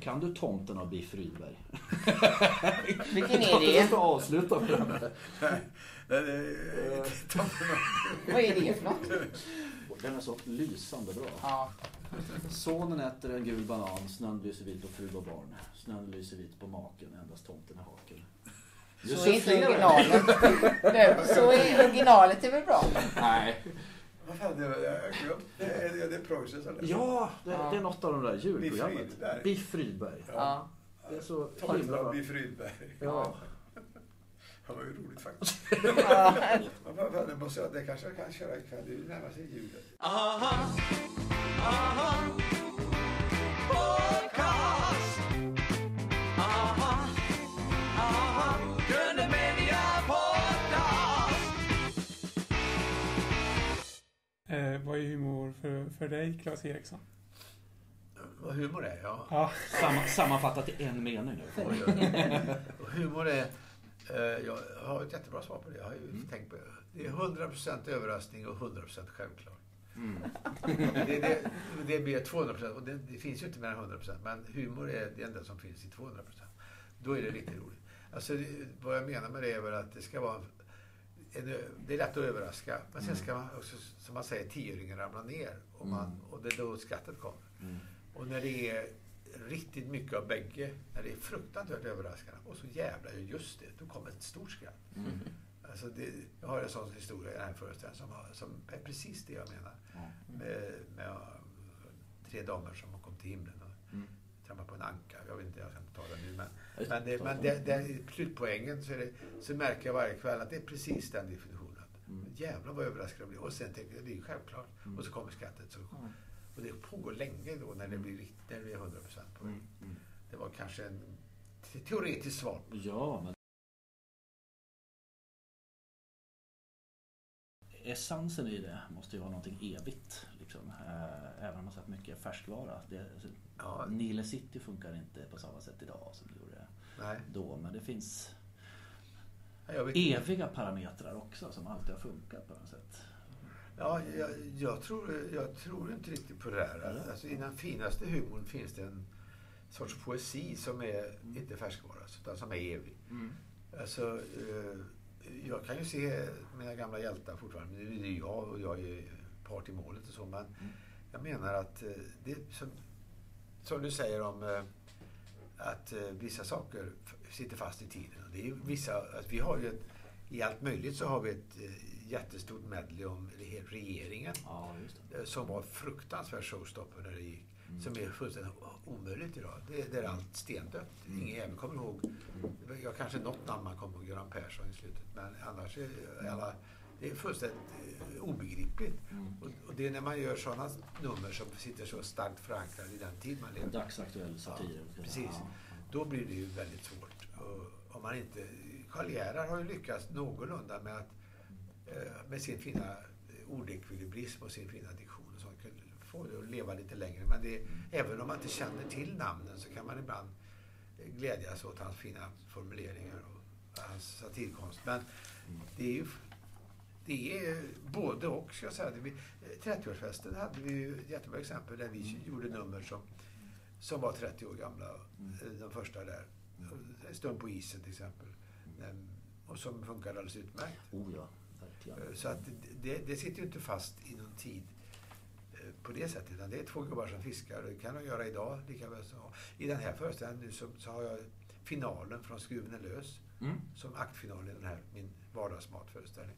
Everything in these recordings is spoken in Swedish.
Kan du tomten av Biff Rydberg? Vilken är Jag det? ska avsluta med den. Av- Vad är det för något? Den är så lysande bra. Ja. Sonen äter en gul banan, snön lyser vit på fru och barn. Snön lyser vit på maken, endast tomten är haken. Så är inte originalet. Så är originalet är väl bra? Nej. Vad fan, det, det, är- det, är- det är Preussen som. Ja, det, Ja. det är något av de där julprogrammet. Biff Rydberg. Ja. Det är så Tomten himla bra. Biff Rydberg. Ja. Han var ju roligt faktiskt. Ja. Det, måste det kanske jag kan köra ikväll. Det närmar sig julen. Eh, vad är humor för, för dig, Claes Eriksson? Vad humor är, ja. Ja, Samma, sammanfattat i en mening nu. Humor är... Eh, jag har ett jättebra svar på det. Jag har ju tänkt på det. Det är 100% överraskning och 100% självklart. Det, det, det blir 200% och det, det finns ju inte mer än 100% men humor är det enda som finns i 200%. Då är det riktigt roligt. Alltså, det, vad jag menar med det är väl att det ska vara det är lätt att överraska men sen ska man också, som man säger, tioöringen ramla ner och, man, och det är då skrattet kommer. Och när det är riktigt mycket av bägge, när det är fruktansvärt överraskande och så jävla just det, då kommer ett stort skratt. Alltså det, jag har en sån historia i den här föreställningen som, som är precis det jag menar. Med, med uh, tre damer som kom till himlen och trampade på en anka. Jag vet inte, jag ska inte ta det nu. Men, men, det, men det, det, slutpoängen så, det, så märker jag varje kväll att det är precis den definitionen. Jävlar vad överraskad jag blir. Och sen tänker jag, det är ju självklart. Och så kommer skrattet. Så, och det pågår länge då när det blir, rikt- när det blir 100% på det. Det var kanske en te- teoretiskt svar. Ja, men... Essensen i det måste ju vara någonting evigt. Liksom. Eh, Även om man sett mycket färskvara. Det, Ja. Nile City funkar inte på samma sätt idag som det gjorde Nej, då. Men det finns eviga parametrar också som alltid har funkat på något sätt. Ja, jag, jag, tror, jag tror inte riktigt på det där. Alltså, I den finaste humorn finns det en sorts poesi som är inte färskvara, utan som är evig. Alltså, eh, jag kan ju se mina gamla hjältar fortfarande. Det är ju jag och jag är part i målet och så. Men jag menar att eh, det som, som du säger om eh, att eh, vissa saker sitter fast i tiden. Det är vissa, att vi har ju ett, I allt möjligt så har vi ett eh, jättestort medley om re- regeringen. Ja, eh, Som var fruktansvärt showstopper när det gick. Som är fullständigt omöjligt idag. Det, det är allt stendött. Ingen jävel kommer ihåg. Jag kanske något namn man kommer ihåg, Göran Persson i slutet. Men annars är alla, det är fullständigt eh, obegripligt. Och, och det är när man gör sådana nummer som sitter så starkt förankrade i den tid man lever. Dagsaktuell satir. Ja, precis. Då blir det ju väldigt svårt. Och om man inte, Karl Gerhard har ju lyckats någorlunda med att eh, med sin fina ordekvilibrism och sin fina diktion och sånt få det att leva lite längre. Men det, även om man inte känner till namnen så kan man ibland glädjas åt hans fina formuleringar och hans satirkonst. Men det är ju det är både och, ska jag säga. Det vi- 30-årsfesten hade vi ju ett jättebra exempel där vi gjorde nummer som, som var 30 år gamla. eh, De första där. En stund på isen till exempel. Den- Och som funkade alldeles utmärkt. Oh ja, verkligen. Eh, Så att det, det sitter ju inte fast i någon tid eh, på det sättet. Utan det är två gubbar som fiskar. Det kan de göra idag lika väl som... I den här föreställningen nu så, så har jag finalen från Skruven är lös. Mm. Som aktfinal i den här, min vardagsmatföreställning.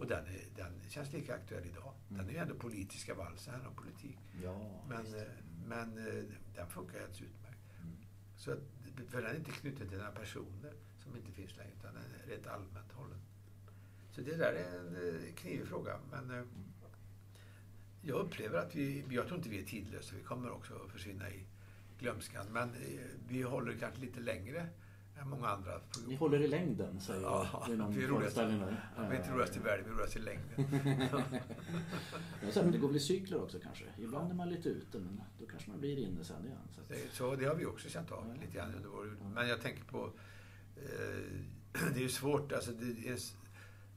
Och den, är, den känns lika aktuell idag. Den är ju ändå politiska valsen, handlar om politik. Ja, Men, visst. eh, men eh, den funkar helt utmärkt. Så att, för den är inte knuten till några personer som inte finns längre, utan den är rätt allmänt hållen. Så det där är en eh, knivig fråga. Men eh, jag upplever att vi, jag tror inte vi är tidlösa. Vi kommer också att försvinna i glömskan. Men vi håller kanske lite längre än många andra. Vi håller i längden, säger Ja, någon vi är roligast, ja, vi är inte roligast i världen, vi är roligast i längden. Ja, det går väl i cykler också kanske. Ibland är man lite ute, men då kanske man blir inne sen igen. Så Det, så det har vi också känt av lite grann under vår... Men jag tänker på... Eh, det är ju svårt, alltså det är,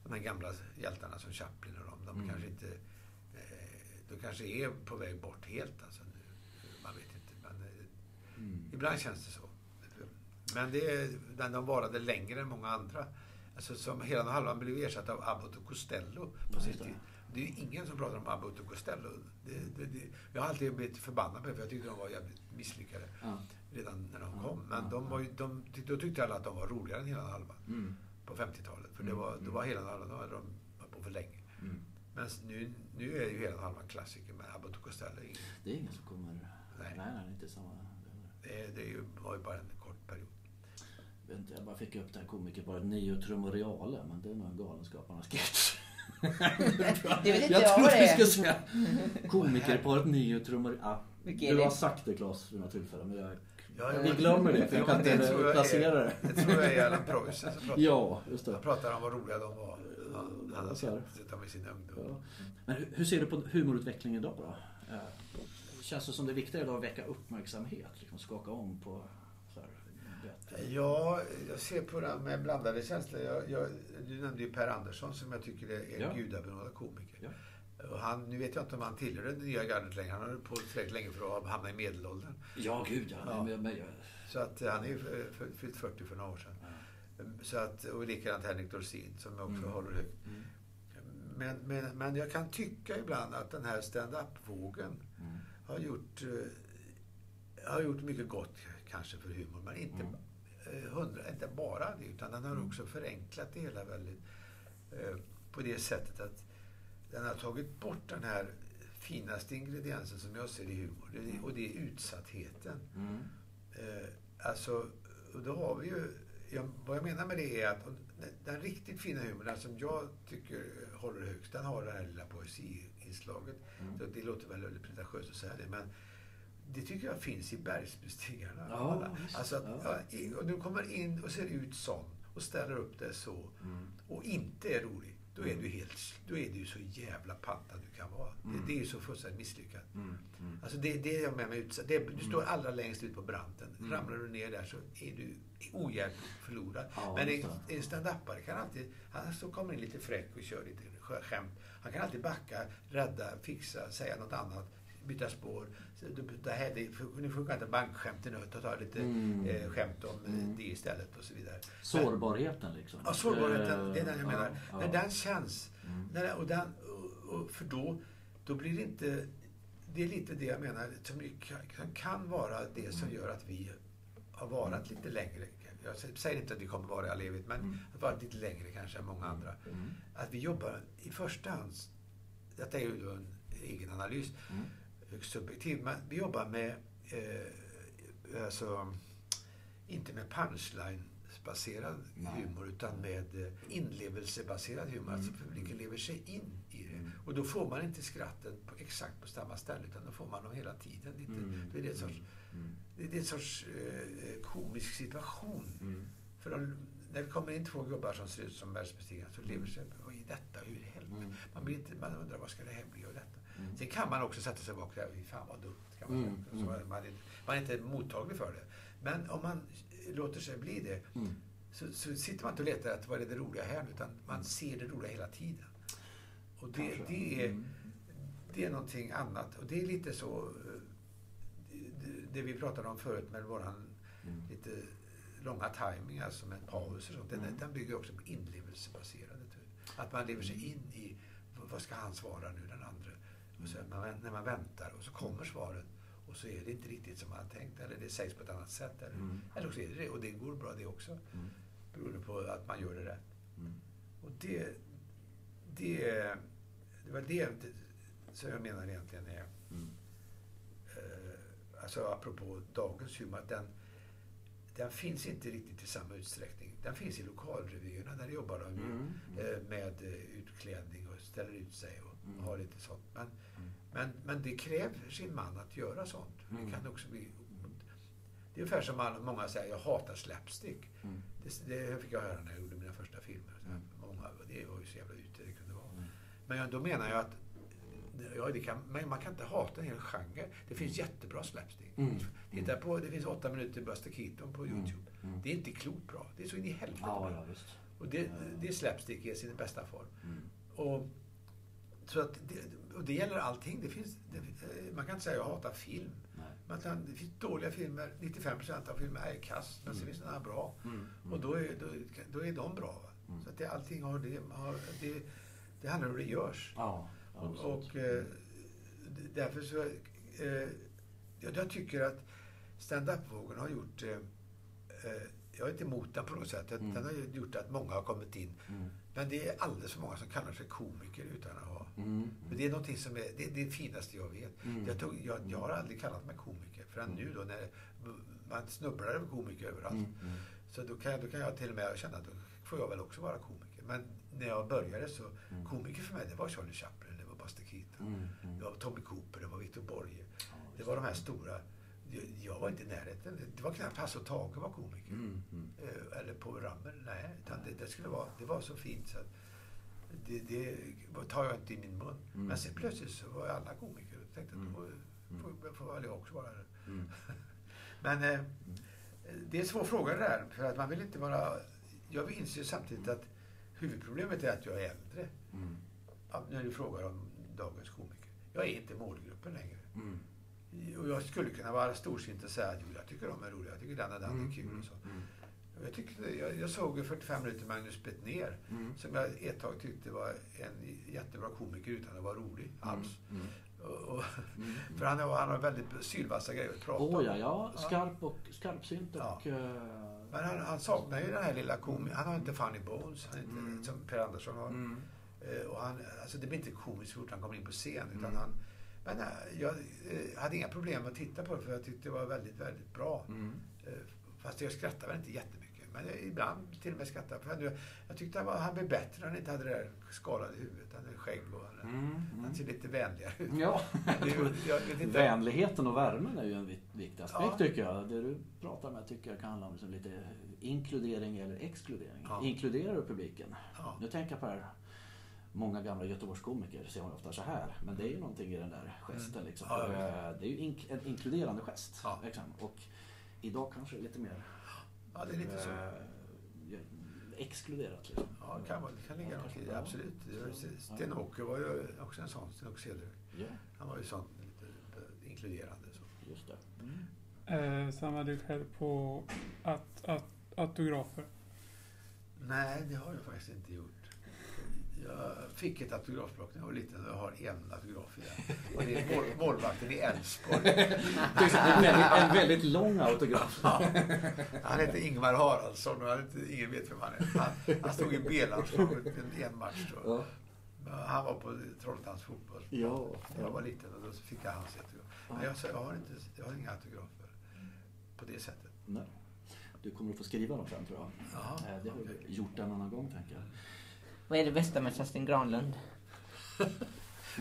de här gamla hjältarna som Chaplin och de, de Mm. kanske inte... Eh, de kanske är på väg bort helt alltså nu. Man vet inte. Men eh, Ibland känns det så. Men det är, den de varade längre än många andra. Alltså som hela den halvan blev ersatt av Abbott och Costello på sin tid. Det är ju ingen som pratar om Abbott och Costello. Det, det, det, jag har alltid blivit förbannad på det för jag tyckte de var jävligt misslyckade Ja. redan när de kom. Men de var ju, de, då tyckte alla att de var roligare än hela den halvan Mm. på 50-talet. För det Mm, var, då mm. var hela den halvan, då hade de varit på för länge. Mm. Men nu, nu är ju hela den halvan klassiker med Abbott och Costello. Ingen- Det är ingen som kommer... Nej. Nej, nej, inte samma... Det, är- det är ju, var ju bara en vet inte, jag bara fick upp det här komikerparet Nio Trummor Reale, men det är nog en Galenskaparnas sketch. Det vet inte jag jag trodde vi skulle säga komikerparet Nio Trummor... Ja, du har sagt det Claes vid något tillfälle, men jag, Ja, vi glömmer det för jag kan det inte jag placera det. Det tror jag är Alan pratar. Ja, just Han det. pratar om vad roliga de var. Han, han det. sett dem i sin ungdom. Ja. Men hur, ser du på humorutveckling idag då? Eh, Känns det som det är viktigare idag att väcka uppmärksamhet? Liksom skaka om på? Ja, jag ser på det med blandade känslor. Jag, jag, du nämnde ju Per Andersson som jag tycker är en Ja. gudabenådad komiker. Ja. Och han, nu vet jag inte om han tillhör det nya gardet längre. Han har på tillräckligt länge för att hamna i medelåldern. Ja, gud ja. Ja. Men, men, jag- Så att eh, han är ju fyllt 40 för några år sedan. Så att, och likadant Henrik Dorsin som jag också Mm. håller högt. Mm. Men, men, men jag kan tycka ibland att den här stand-up-vågen Mm. har gjort, eh, har gjort mycket gott kanske för humor. Men inte, Mm. Hundra, inte bara det, utan den har Mm. också förenklat det hela väldigt. Eh, på det sättet att den har tagit bort den här finaste ingrediensen som jag ser i humor. Det, och det är utsattheten. Mm. Eh, alltså, och då har vi ju... Jag, vad jag menar med det är att den, riktigt fina humorn, som jag tycker håller högst, den har det här lilla poesiinslaget. Mm. Så det låter väl väldigt pretentiöst att säga det, men det tycker jag finns i bergsbestigarna. Ja, alltså att, Ja. och du kommer in och ser ut sån och ställer upp det så Mm. och inte är rolig. Då är du helt, då är du så jävla pantad du kan vara. Mm. Det, det är ju så fullständigt misslyckat. Mm. Mm. Alltså det, det är jag med utsatt. Det, du står allra längst ut på branten. Mm. Ramlar du ner där så är du ohjälpligt förlorad. Ja, Men en, en stand-upare kan alltid, han så kommer in lite fräck och kör lite skämt. Han kan alltid backa, rädda, fixa, säga något annat, byta spår. Så, det, här, nu funkar inte bankskämten nu, ta ta lite Mm. eh, skämt om eh, Mm. det istället och så vidare. Sårbarheten liksom. Ja, sårbarheten, det är den jag Eh, menar. ja, När ja. den känns, Mm. när och den, och, och, för då, då blir det inte... Det är lite det jag menar, som kan, kan vara det som Mm. gör att vi har varit lite längre. Jag säger inte att vi kommer vara i all evighet, men Mm. att vara lite längre kanske än många andra. Mm. Att vi jobbar i första hand, detta är ju då en egen analys, Mm. Högst subjektiv, men vi jobbar med, eh, alltså, inte med punchline-baserad humor, utan med eh, inlevelsebaserad humor. Alltså Mm. publiken lever sig in i det. Mm. Och då får man inte skratten på, exakt på samma ställe, utan då får man dem hela tiden. Lite. Mm. Då är det en sorts, Mm. det är en sorts eh, komisk situation. Mm. För de, när det kommer in två gubbar som ser ut som världsbestigare så lever sig, är detta? Hur i helvete? Mm. Man, blir inte, man undrar vad ska det här bli av detta? Mm. Sen kan man också sätta sig bak och säga, "Fy fan vad dumt. Kan man, Mm, säga. mm. Så man, är, man är inte mottaglig för det. Men om man låter sig bli det Mm. så, så sitter man inte och letar efter vad är det roliga här utan man ser det roliga hela tiden. Och det, Kanske. det, är, Mm. det är någonting annat. Och det är lite så, eh, det, det vi pratade om förut med våran Mm. lite långa timing, alltså med pauser och sånt. Den, Mm. den bygger också på inlevelsebaserade. Att man lever sig in i, vad ska han svara nu, den andra? Och så, man, när man väntar och så kommer svaret och så är det inte riktigt som man har tänkt eller det sägs på ett annat sätt. Eller, Mm. eller också är det det och det går bra det också. Mm. Beroende på att man gör det rätt. Mm. Och det, det, det var det som jag menar egentligen är, Mm. eh, alltså apropå dagens humor, att den, den finns inte riktigt i samma utsträckning. Den finns i lokalrevyerna, där jobbar de ju Mm. eh, med utklädning och ställer ut sig och Mm. har lite sånt. Men, Mm. men, men det kräver sin man att göra sånt. Mm. Det kan också bli... Det är ungefär som man, många säger, jag hatar slapstick. Mm. Det, det fick jag höra när jag gjorde mina första filmer. Mm. Många, det var ju så jävla ute det kunde vara. Mm. Men då menar jag att ja, det kan, men man kan inte hata en hel genre. Det finns jättebra slapstick. Mm. Titta på, det finns åtta minuter Buster Keaton på Mm. YouTube. Mm. Det är inte klokt bra. Det är så in i helvete Ja, bra. ja. Och det, det är slapstick i sin bästa form. Mm. Och, så att det, och det gäller allting. Det finns, det, man kan inte säga att jag hatar film. Nej. Man kan, det finns dåliga filmer, 95% av filmer är kass, men sen finns det några bra. Mm. Och då är, då, då är de bra. Mm. Så att det, allting har det, har, det, det handlar om hur det görs. Ja, Och, och eh, d- därför så... Eh, jag, jag tycker att stand-up-vågen har gjort... Eh, eh, jag är inte emot den på något sätt. Mm. Den har ju gjort att många har kommit in. Mm. Men det är alldeles för många som kallar sig komiker utan att ha... Mm. Men det är någonting som är... Det, är det finaste jag vet. Mm. Jag, tog, jag, jag har aldrig kallat mig komiker förrän nu då när man snubblar över komiker överallt. Mm. Mm. Så då kan, jag, då kan jag till och med känna att då får jag väl också vara komiker. Men när jag började så, Mm. komiker för mig det var Charlie Chaplin, det var Buster Keaton, det var Tommy Cooper, det var Victor Borge. Ja, Det var de här stora. Jag, jag var inte i närheten. Det var knappt Hasse och Tage var komiker. Mm. Mm. Eh, Eller på Ramel. Nej, utan det, det, skulle vara, det var så fint så att det, det tar jag inte i min mun. Mm. Men sen plötsligt så var alla komiker och tänkte Mm. att då får, får väl jag också vara det. Mm. Men eh, det är en svår fråga det där. För att man vill inte vara... Jag inser samtidigt att huvudproblemet är att jag är äldre. Mm. Ja, när du frågar om dagens komiker. Jag är inte målgruppen längre. Mm. Och jag skulle kunna vara storsint och säga att jag tycker de är roliga. Jag tycker den och den är kul och så. Mm. Jag, tyckte, jag, jag såg ju 45 minuter Magnus Bettner Mm. som jag ett tag tyckte var en jättebra komiker utan att vara rolig alls. Mm. Och, och, Mm. för han, han har väldigt sylvassa grejer att prata om. ja, ja. Ja. Skarp och skarpsynt Ja. och... eh, Men han, han saknar ju den här lilla komikern. Han har inte funny bones, han inte, Mm. som Per Andersson har. Mm. Eh, Och han, alltså det blir inte komiskt så fort han kommer in på scen. Utan Mm. han, men eh, jag hade inga problem med att titta på det för jag tyckte det var väldigt, väldigt bra. Mm. Fast jag skrattade väl inte jättemycket. Men jag, ibland till och med skrattade. För jag, jag tyckte han, var, han blev bättre när han inte hade det där skalade huvudet. Han hade skägg och han, Mm. Mm. han ser lite vänligare ut. Ja, Det. Vänligheten och värmen är ju en vik- viktig aspekt Ja. tycker jag. Det du pratar med tycker jag kan handla om liksom lite inkludering eller exkludering. Ja. Inkluderar du publiken? Ja. Nu tänker jag på det här. Många gamla Göteborgskomiker ser man ofta så här. Men det är ju någonting i den där gesten. Liksom. Ja, eh, det är ju en inkluderande gest. Liksom. Och idag kanske lite mer ja, det är lite så. eh, exkluderat. Liksom. Ja, det kan, vara- det kan ligga Ja, något i det. Absolut. Sten-Åke var ju också en sån. Sten-Åke Cederhök. Ja, Han var ju sån lite inkluderande. Så. just det. Mm. Eh, samlar du själv på att, att, autografer? Nej, det har jag faktiskt inte gjort. Jag fick ett autografblock när jag var liten och jag har en autograf i den. Och det är mål, målvakten i Elfsborg. En väldigt, lång autograf. Ja. Han heter Ingmar Haraldsson och han heter, ingen vet vem han är. Han, han stod i B-landslaget en, en match. Ja. Han var på Trollhättans fotboll. Ja, jag var liten och då fick jag hans autograf. Men jag, jag, har inte, jag har inga autografer på det sättet. Nej. Du kommer att få skriva dem sen tror jag. Jaha, Eh, Det har du gjort en annan gång tänker jag. Vad är det bästa med Kerstin Granlund?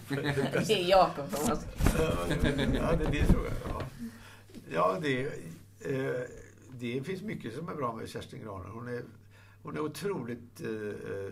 Det är Jakob Thomas. Ja, det, det tror jag. Ja, ja det, eh, det finns mycket som är bra med Kerstin Granlund. Hon är, hon är otroligt eh, eh,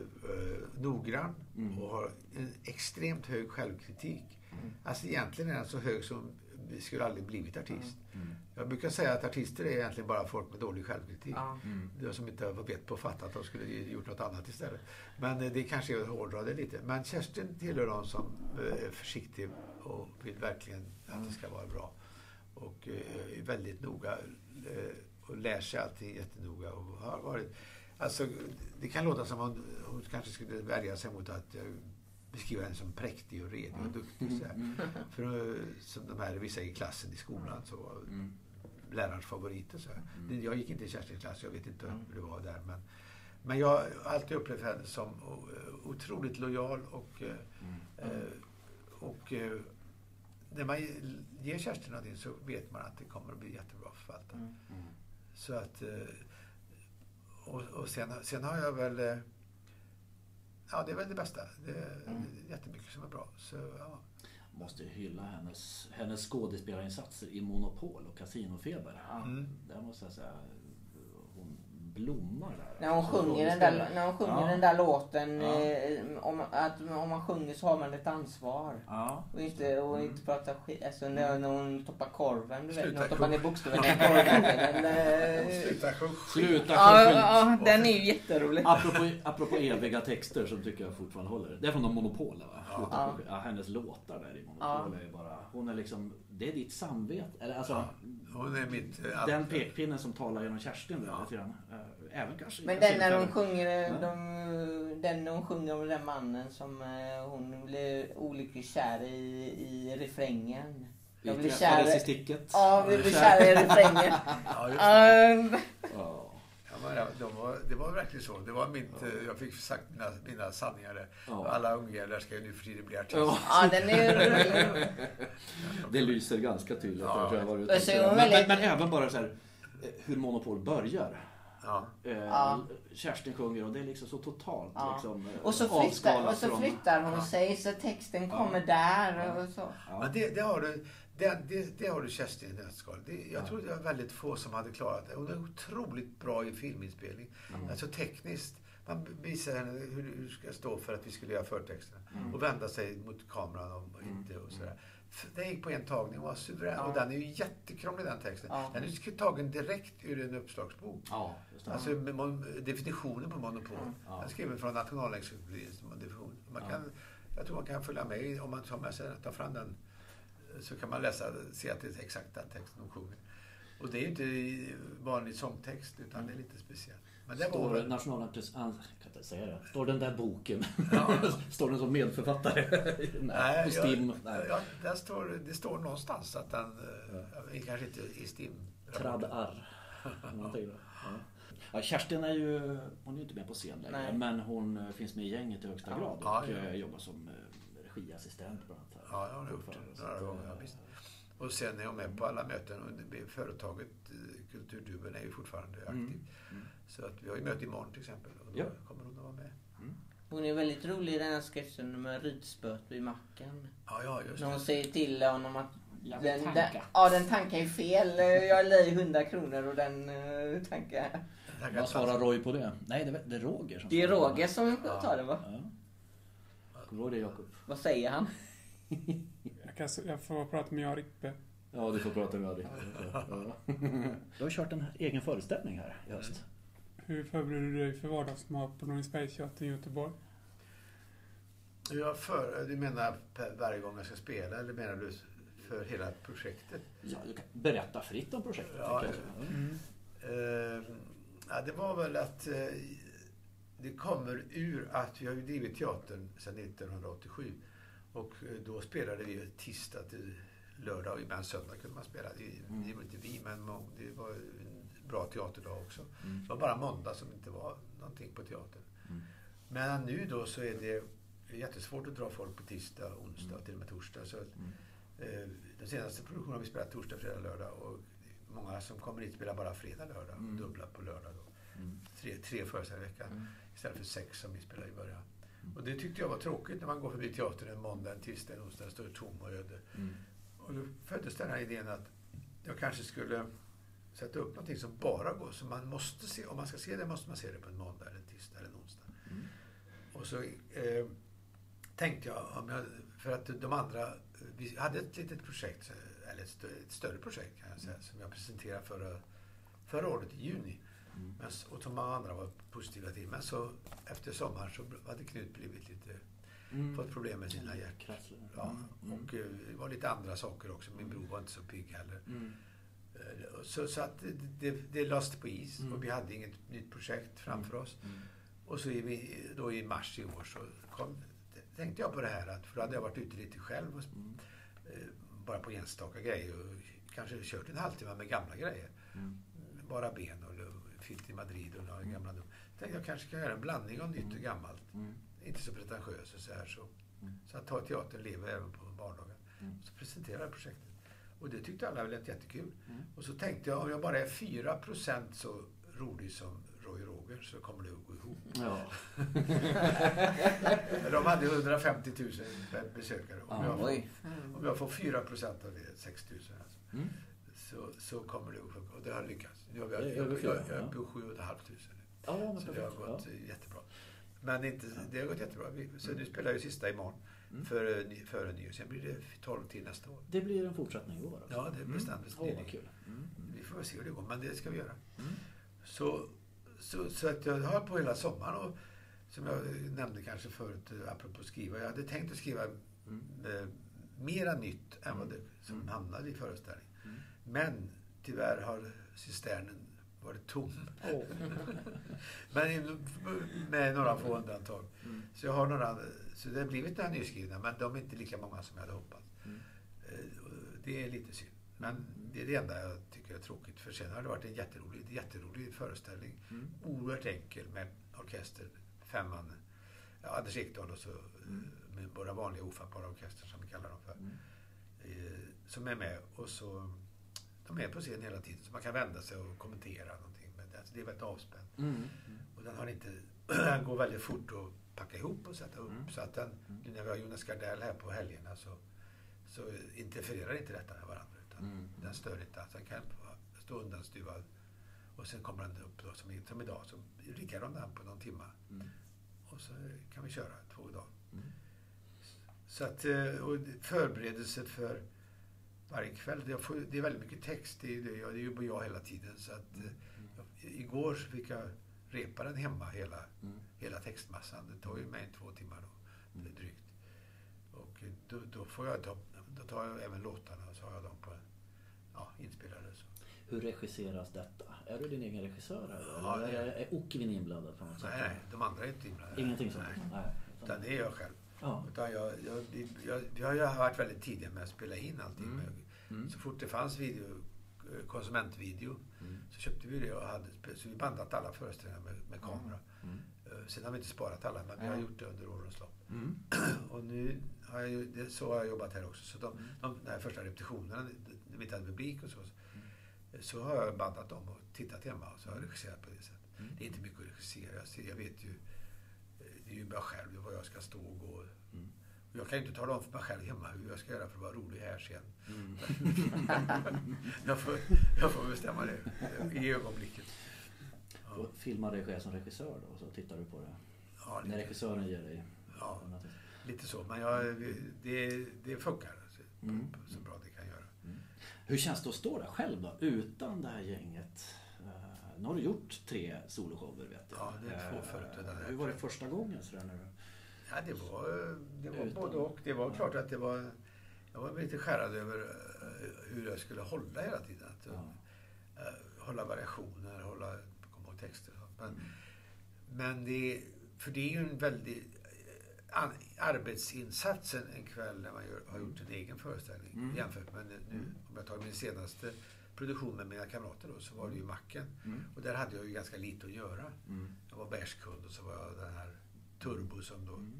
noggrann Mm. och har en extremt hög självkritik. Mm. Alltså egentligen är den så hög som vi skulle aldrig blivit artist. Mm. Jag brukar säga att artister är egentligen bara folk med dålig självkritik. Mm. Det som inte var bett på att fatta att de skulle gjort något annat istället. Men eh, det kanske är att hårdra det lite. Men Kerstin tillhör de som eh, är försiktig och vill verkligen att det ska vara bra. Och eh, är väldigt noga och lär sig allting jättenoga. Och har varit, alltså, det kan låta som om hon kanske skulle värja sig mot att jag beskriver henne som präktig och redig och duktig. Så här. Mm. För som de här vissa i klassen i skolan så Mm. lärarens favorit och så. här. Mm. Jag gick inte i Kerstins klass, jag vet inte Mm. hur det var där. Men, men jag har alltid upplevt henne som otroligt lojal och, eh, Mm. eh, och eh, när man ger Kerstin någonting så vet man att det kommer att bli jättebra förvaltat. Mm. Mm. Så att, och, och sen, sen har jag väl, ja det är väl det bästa. Det är Mm. jättemycket som är bra. Så, ja. Måste hylla hennes, hennes skådespelarinsatser i Monopol och Casinofeber. Mm. Där måste jag säga hon blommar där. När hon sjunger, den där, när hon sjunger Ja. den där låten, Ja. eh, om, att om man sjunger så har man ett ansvar. Ja. Och inte, och inte prata skit. Alltså när, när hon toppar korven, du vet. Sluta När hon toppar ner bokstäverna i korven. Den, eh, Sluta sjung. Sluta sjung. ja, den är ju jätterolig. Apropå, apropå eviga texter som tycker jag fortfarande håller. Det är från de Monopolen va? Ja. Hennes låtar där i Monopol Ja. är bara... Hon är liksom... Det är ditt samvete. Eller alltså... Ja. Hon är mitt... eh. Den pekpinnen som talar genom Kerstin där lite grann. Eh, Även kanske... Men kanske den när hon sjunger, Ja. de, den när hon sjunger om den mannen som eh, hon blev olyckligt kär i, i refrängen. Jag blir kär- i sticket. Ja, vi blev kära i refrängen. Ja. Um, Ja. Ja, men, ja, de var, det var verkligen så. Det var mitt, eh, jag fick sagt mina, mina sanningar där. Ja. Alla ungjävlar ska ju nu för tiden bli artister. Ja. ja, den är. Det lyser ganska tydligt. Ja. Jag tror jag var men, men, men även bara så här, eh, hur Monopol börjar. Ja. Eh, Ja. Kerstin sjunger och det är liksom så totalt Ja. liksom, eh, Och så flyttar, och så från- flyttar hon Ja. sig så texten Ja. kommer där och så. Det, det, har du, det, det, det har du Kerstin i nötskal. Det, jag Ja. tror det var väldigt få som hade klarat det. Hon är otroligt bra i filminspelning. Mm. Alltså tekniskt. Man visar henne hur hur det ska stå för att vi skulle göra förtexterna. Mm. Och vända sig mot kameran och inte och sådär. Det gick på en tagning och var suverän. Ja. Och den är ju jättekrånglig den texten. Ja. Den är ju tagen direkt ur en uppslagsbok. Ja, det. Alltså definitionen på monopol. Ja. Den är skriven från Nationalencyklopedin som en definition. Man kan, jag tror man kan följa med om man tar med sig den, tar fram den. Så kan man läsa, se att det är exakt den texten de sjunger. Och det är ju inte vanlig sångtext utan det är lite speciellt. Men det Står var... nationalentreprenörs... ah, Jag kan inte säga det. Står den där boken? Ja. Står den som medförfattare? Nej, på Stim? Nej. ja, där står, det står någonstans att den, eh, kanske inte i STIM. Trad R. Någonting då. Ja. Ja, Kerstin är ju, hon är ju inte med på scen längre, Nej. men hon eh, finns med i gänget i högsta Ja. grad och Ja, ja. eh, jobbar som regiassistent bland annat. här. Ja, jag har gjort det så några gånger. Ja, visst. Och sen är hon med på alla möten och företaget eh, Kulturduben är ju fortfarande. Mm. Mm. Så att vi har ju möte imorgon till exempel och då Ja. kommer hon att vara med. Hon är väldigt rolig i den här sketchen med ridspöet vid macken. Ja, ja, just När hon det. säger till honom att Jag den, den, ja, den tankar ju fel. Jag la i 100 kronor och den uh, tankar... Vad svarar. Roy på det? Nej, det är, det är Roger som Det är. Roger som tar det va? Ja. Kommer du ihåg det Jakob? Vad säger han? Jag, kan, jag får prata med Jan Rippe. Ja, du får prata med Adi. Ja. Du har kört en egen föreställning här i höst. Hur förbereder du dig för vardagsmat på Norringsbergsteatern i Göteborg? Ja, för, du menar varje gång jag ska spela eller menar du för hela projektet? Ja, du kan berätta fritt om projektet. Ja, jag. Mm. Eh, ja, det var väl att eh, det kommer ur att vi har ju drivit teatern sedan 1987. Och eh, då spelade vi tisdag till lördag och ibland söndag kunde man spela. Det, Mm. det var inte vi, men det var en bra teaterdag också. Mm. Det var bara måndag som inte var någonting på teatern. Mm. Men nu då så är det jättesvårt att dra folk på tisdag, onsdag Mm. och till och med torsdag. Så att, Mm. eh, den senaste produktionen har vi spelat torsdag, fredag, lördag. Och många som kommer hit spelar bara fredag, lördag. Mm. Dubbla på lördag. Då. Mm. Tre, tre föreställningar i veckan. Mm. Istället för sex som vi spelade i början. Och det tyckte jag var tråkigt när man går förbi teatern en måndag, en tisdag, en onsdag. Står tom och öde. Mm. Och då föddes den här idén att jag kanske skulle sätta upp någonting som bara går. Så man måste se, om man ska se det måste man se det på en måndag, eller en tisdag eller en onsdag. Mm. Och så eh, tänkte jag, om jag, för att de andra, vi hade ett litet projekt, eller ett större, ett större projekt kan jag säga, som jag presenterade förra, förra året i juni. Mm. Men, s- och som många andra var positiva till. Men så efter sommaren så hade Knut blivit lite, Mm. fått problem med sina hjärt. Krasslar. Ja, Mm. och eh, det var lite andra saker också. Min bror var inte så pigg heller. Mm. Eh, Så, så att det, det, lades på is Mm. och vi hade inget nytt projekt framför oss. Mm. Och så i, vi- då i mars i år så kom, tänkte jag på det här att, för då hade jag varit ute lite själv och, Mm. eh, bara på enstaka grejer och kanske kört en halvtimme med gamla grejer. Mm. Bara ben och filt i Madrid och några gamla dom. Tänkte jag kanske kan göra en blandning av nytt och gammalt. Mm. Inte så pretentiös och så här så. Mm. Så att ta teatern lever även på vardagen. Mm. Så presenterade jag projektet. Och det tyckte alla lät jättekul. Mm. Och så tänkte jag om jag bara är 4% så rolig som Roy Roger så kommer det att gå ihop. Ja. De hade 150 000 besökare. Om, Ja, jag, får, om jag får 4% av det, 6 000 alltså. Mm. Så, så kommer det att funka. Och det har lyckats. Nu har vi, Det är jag, över jag, jag, jag är på 7 500 nu. Ja, men Så det har gått Ja. eh, jättebra. Men inte, det har gått jättebra. Så nu spelar jag sista imorgon. Mm. Före, ny- före nyår. Sen blir det 12 till nästa år. Det blir en fortsättning i år alltså. Ja, det bestämdes nyligen. kul. Mm. Mm. Vi får se hur det går, men det ska vi göra. Mm. Så, så, så att jag har på hela sommaren och som jag nämnde kanske förut, eh, apropå skriva. Jag hade tänkt att skriva Mm. eh, mera nytt än vad det som Mm. hamnade i föreställningen. Mm. Men tyvärr har cisternen varit tom. Åh. Men med några få undantag. Mm. Så jag har några, så det har blivit några nyskrivna, men de är inte lika många som jag hade hoppats. Mm. Eh, Det är lite synd. Men det är det enda jag tycker är tråkigt. För sen har det varit en jätterolig, jätterolig föreställning. Mm. Oerhört enkel med orkester. Fem man. Ja, Anders Ekdahl och så Mm. eh, med våra vanliga ofattbara orkester som vi kallar dem för. Mm. Eh, Som är med. Och så, de är på scen hela tiden. Så man kan vända sig och kommentera någonting. Men det, alltså, det är väldigt avspänt. Mm. Och den har inte, den går väldigt fort att packa ihop och sätta upp. Mm. Så att den, Mm. nu när vi har Jonas Gardell här på helgerna så, så interfererar inte detta med varandra. Utan Mm. Den stör inte. Alltså den kan stå undanstuvad. Och sen kommer den upp då, som, som idag. Så riggar de den på någon timme. Mm. Och så kan vi köra två dagar. Mm. Så att, eh, och förberedelset för varje kväll. Det, får, det är väldigt mycket text. Det, är, det, jag- det jobbar jag hela tiden. Så att, Mm. eh, jag, igår så fick jag repa den hemma, hela, Mm. hela textmassan. Det tar ju mig två timmar då, Mm. är drygt. Och eh, då, då, får jag ta, då tar jag även låtarna och så har jag dem på ja, inspelade. Så. Hur regisseras detta? Är du din egen regissör? Eller, Ja, eller är- är, är Okivin inblandad på något sätt? Nej, nej, de andra är inte inblandade. Ingenting sånt? Nej, Nej. utan det är jag själv. Ja. Utan jag, jag, vi, jag, vi har varit väldigt tidiga med att spela in allting. Mm. Mm. Så fort det fanns video, eh, konsumentvideo Mm. så köpte vi det och hade, så vi bandat alla föreställningar med, med kamera. Mm. Eh, Sen har vi inte sparat alla, men vi har gjort det under årens lopp. Mm. Och nu har jag ju, det, så har jag jobbat här också. Så de, Mm. de, de här första repetitionerna, när vi inte hade publik och så, så har jag bandat dem och tittat hemma och så har jag regisserat på det sättet. Mm. Det är inte mycket att regissera. Jag, ser, jag vet ju, det är ju bara själv var jag ska stå och gå. Mm. Och Jag kan ju inte tala om för mig själv hemma hur jag ska göra för att vara rolig här sen. Mm. Jag får, jag får bestämma det i ögonblicket. Ja, Och filmar dig själv som regissör då, så tittar du på det. ja, När regissören ger dig... Ja. lite så. Men jag, det, det funkar Mm. så bra det kan göra. Hur känns det att stå där själv då, utan det här gänget? Eh, Nu har du gjort tre soloshower vet jag. Ja, det är två Eh, förut här. Hur var det första gången? Sådär, när du... Ja, det var, det var Utan- både och. Det var Ja. klart att det var... Jag var lite skärrad över eh, hur jag skulle hålla hela tiden. Att, Ja. eh, hålla variationer, hålla, komma ihåg texter och sånt. Men, Mm. men det, för det är ju en väldig eh, an, arbetsinsats en, kväll när man gör, har gjort en egen föreställning. Mm. Jämfört med nu, Mm. om jag tar min senaste produktion med mina kamrater då, så var det ju Macken. Mm. Och där hade jag ju ganska lite att göra. Mm. Jag var bärskund och så var jag den här Turbo som då Mm.